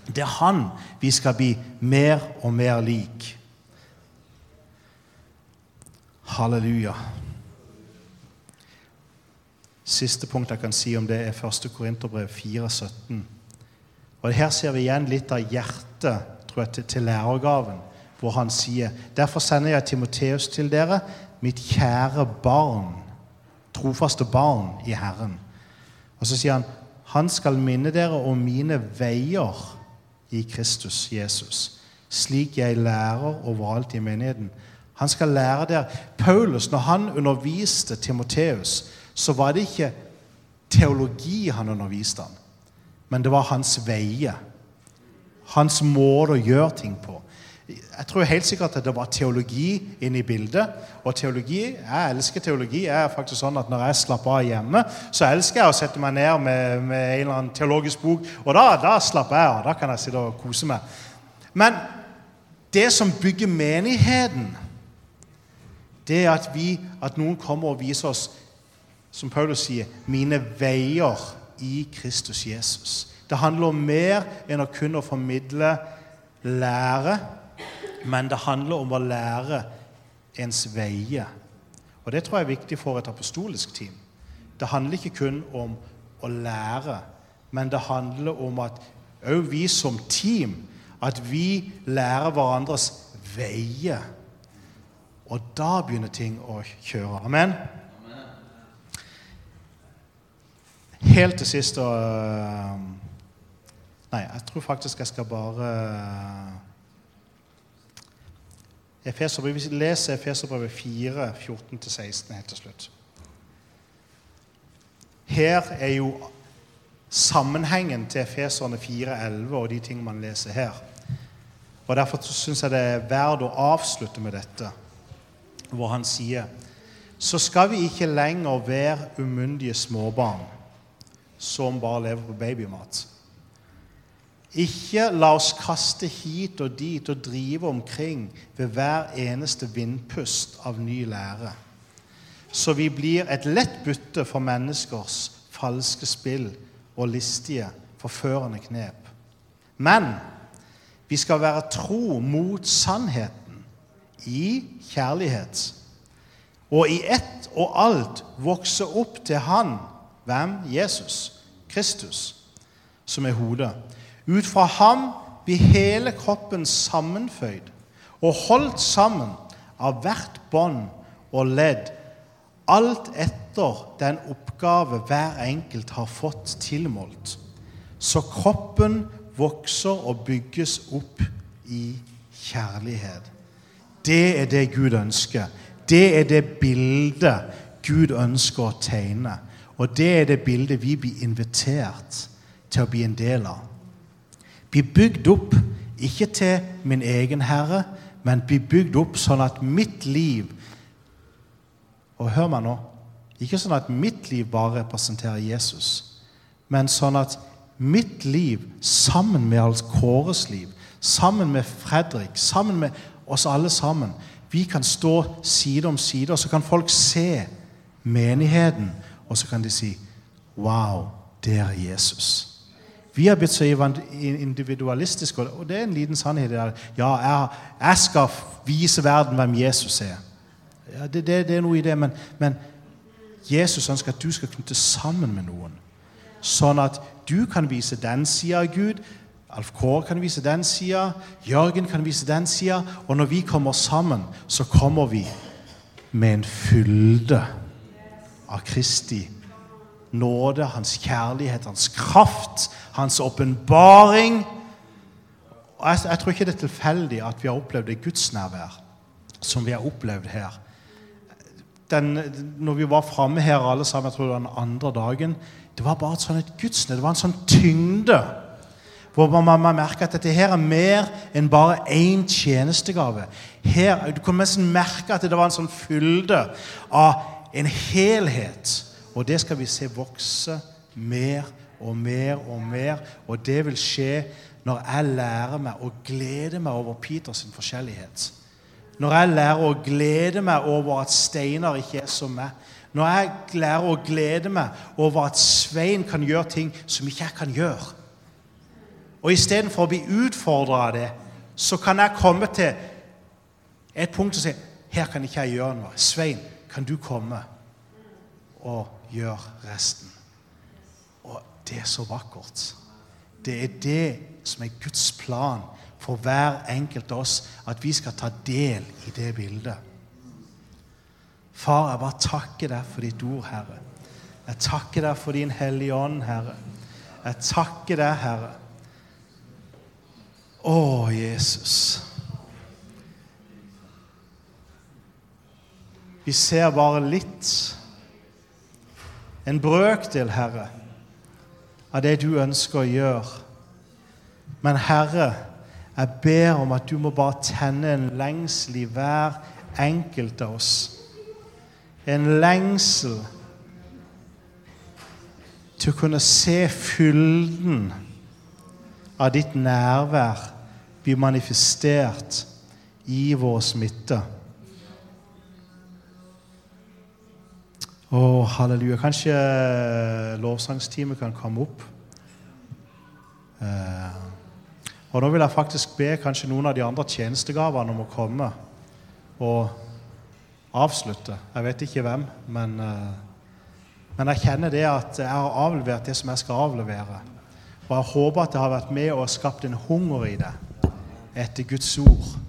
Det er han vi skal bli mer og mer lik. Halleluja. Siste punkt jeg kan si om det, er 1. Korinterbrev 4,17. Og Her ser vi igjen litt av hjertet tror jeg, til lærergaven, hvor han sier Derfor sender jeg Timoteus til dere, mitt kjære barn, trofaste barn i Herren. Og så sier han han skal minne dere om mine veier i Kristus Jesus, slik jeg lærer overalt i menigheten. Han skal lære dere Paulus, når han underviste Timoteus, så var det ikke teologi han underviste han, men det var hans veier. Hans måte å gjøre ting på. Jeg tror helt sikkert at det var teologi inne i bildet. Og teologi, jeg elsker teologi. Jeg er faktisk sånn at Når jeg slapper av hjemme, så elsker jeg å sette meg ned med, med en eller annen teologisk bok. Og da, da slapper jeg av. Da kan jeg sitte og kose meg. Men det som bygger menigheten, det er at, vi, at noen kommer og viser oss, som Paulus sier, 'mine veier i Kristus Jesus'. Det handler om mer enn å kunne formidle lære men det handler om å lære ens veier. Og Det tror jeg er viktig for et apostolisk team. Det handler ikke kun om å lære, men det handler om at òg vi som team at vi lærer hverandres veier. Og da begynner ting å kjøre. Amen? Helt til sist og Nei, jeg tror faktisk jeg skal bare Efeserbrevet, vi leser Efeserbrevet 4, 14-16 helt til slutt. Her er jo sammenhengen til Efeserne 4,11 og de ting man leser her. Og Derfor syns jeg det er verdt å avslutte med dette, hvor han sier så skal vi ikke lenger være umyndige småbarn som bare lever på babymat. Ikke la oss kaste hit og dit og drive omkring ved hver eneste vindpust av ny lære, så vi blir et lett bytte for menneskers falske spill og listige, forførende knep. Men vi skal være tro mot sannheten i kjærlighet, og i ett og alt vokse opp til Han, hvem? Jesus, Kristus, som er hodet ut fra ham blir hele kroppen sammenføyd og holdt sammen av hvert bånd og ledd, alt etter den oppgave hver enkelt har fått tilmålt. Så kroppen vokser og bygges opp i kjærlighet. Det er det Gud ønsker. Det er det bildet Gud ønsker å tegne. Og det er det bildet vi blir invitert til å bli en del av. Bli bygd opp, ikke til min egen herre, men bli bygd opp sånn at mitt liv Og hør meg nå. Ikke sånn at mitt liv bare representerer Jesus, men sånn at mitt liv sammen med alt Kåres liv, sammen med Fredrik, sammen med oss alle sammen Vi kan stå side om side, og så kan folk se menigheten, og så kan de si Wow, det er Jesus. Vi har blitt så individualistiske, og det er en liten sannhet. Der. Ja, jeg, jeg, skal vise verden hvem Jesus er. Ja, det, det, det, er noe i det, men, men Jesus ønsker at du skal knytte sammen med noen. Sånn at du kan vise den sida av Gud. Alf Kåre kan vise den sida. Jørgen kan vise den sida. Og når vi kommer sammen, så kommer vi med en fylde av Kristi nåde, hans kjærlighet, hans kraft, hans åpenbaring. Jeg, jeg tror ikke det er tilfeldig at vi har opplevd det gudsnærvær som vi har opplevd her. den, når vi var framme her alle sammen, jeg tror det var den andre dagen, det var bare et sånn et gudsnød. Det var en sånn tyngde. Hvor man, man merker at dette her er mer enn bare én tjenestegave. Her, du kunne nesten merke at det var en sånn fylde av en helhet. Og det skal vi se vokse mer og mer og mer. Og det vil skje når jeg lærer meg å glede meg over Peters forskjellighet. Når jeg lærer å glede meg over at Steinar ikke er som meg. Når jeg lærer å glede meg over at Svein kan gjøre ting som ikke jeg kan gjøre. Og istedenfor å bli utfordra av det, så kan jeg komme til et punkt og si her kan ikke jeg gjøre noe. Svein, kan du komme og gjøre resten? Og det er så vakkert. Det er det som er Guds plan for hver enkelt av oss, at vi skal ta del i det bildet. Far, jeg bare takker deg for ditt ord, Herre. Jeg takker deg for din Hellige Ånd, Herre. Jeg takker deg, Herre. Å, Jesus. Vi ser bare litt, en brøkdel, Herre, av det du ønsker å gjøre. Men Herre, jeg ber om at du må bare tenne en lengsel i hver enkelt av oss. En lengsel til å kunne se fylden av ditt nærvær bli manifestert i vår smitte. Å, halleluja. Kanskje lovsangsteamet kan komme opp. Eh, og Nå vil jeg faktisk be kanskje noen av de andre tjenestegavene om å komme og avslutte. Jeg vet ikke hvem, men, eh, men jeg kjenner det at jeg har avlevert det som jeg skal avlevere. Og jeg håper at det har vært med og skapt en hunger i deg etter Guds ord.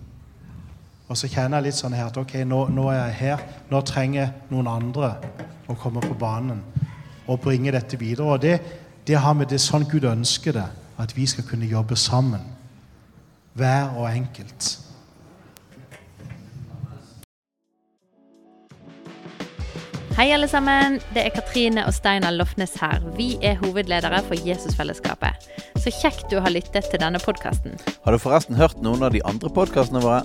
Og så kjenner jeg litt sånn her at ok, nå, nå er jeg her. Nå trenger noen andre å komme på banen og bringe dette videre. Og det, det har vi det sånn Gud ønsker det, at vi skal kunne jobbe sammen hver og enkelt. Hei, alle sammen. Det er Katrine og Steinar Lofnes her. Vi er hovedledere for Jesusfellesskapet. Så kjekt du har lyttet til denne podkasten. Har du forresten hørt noen av de andre podkastene våre?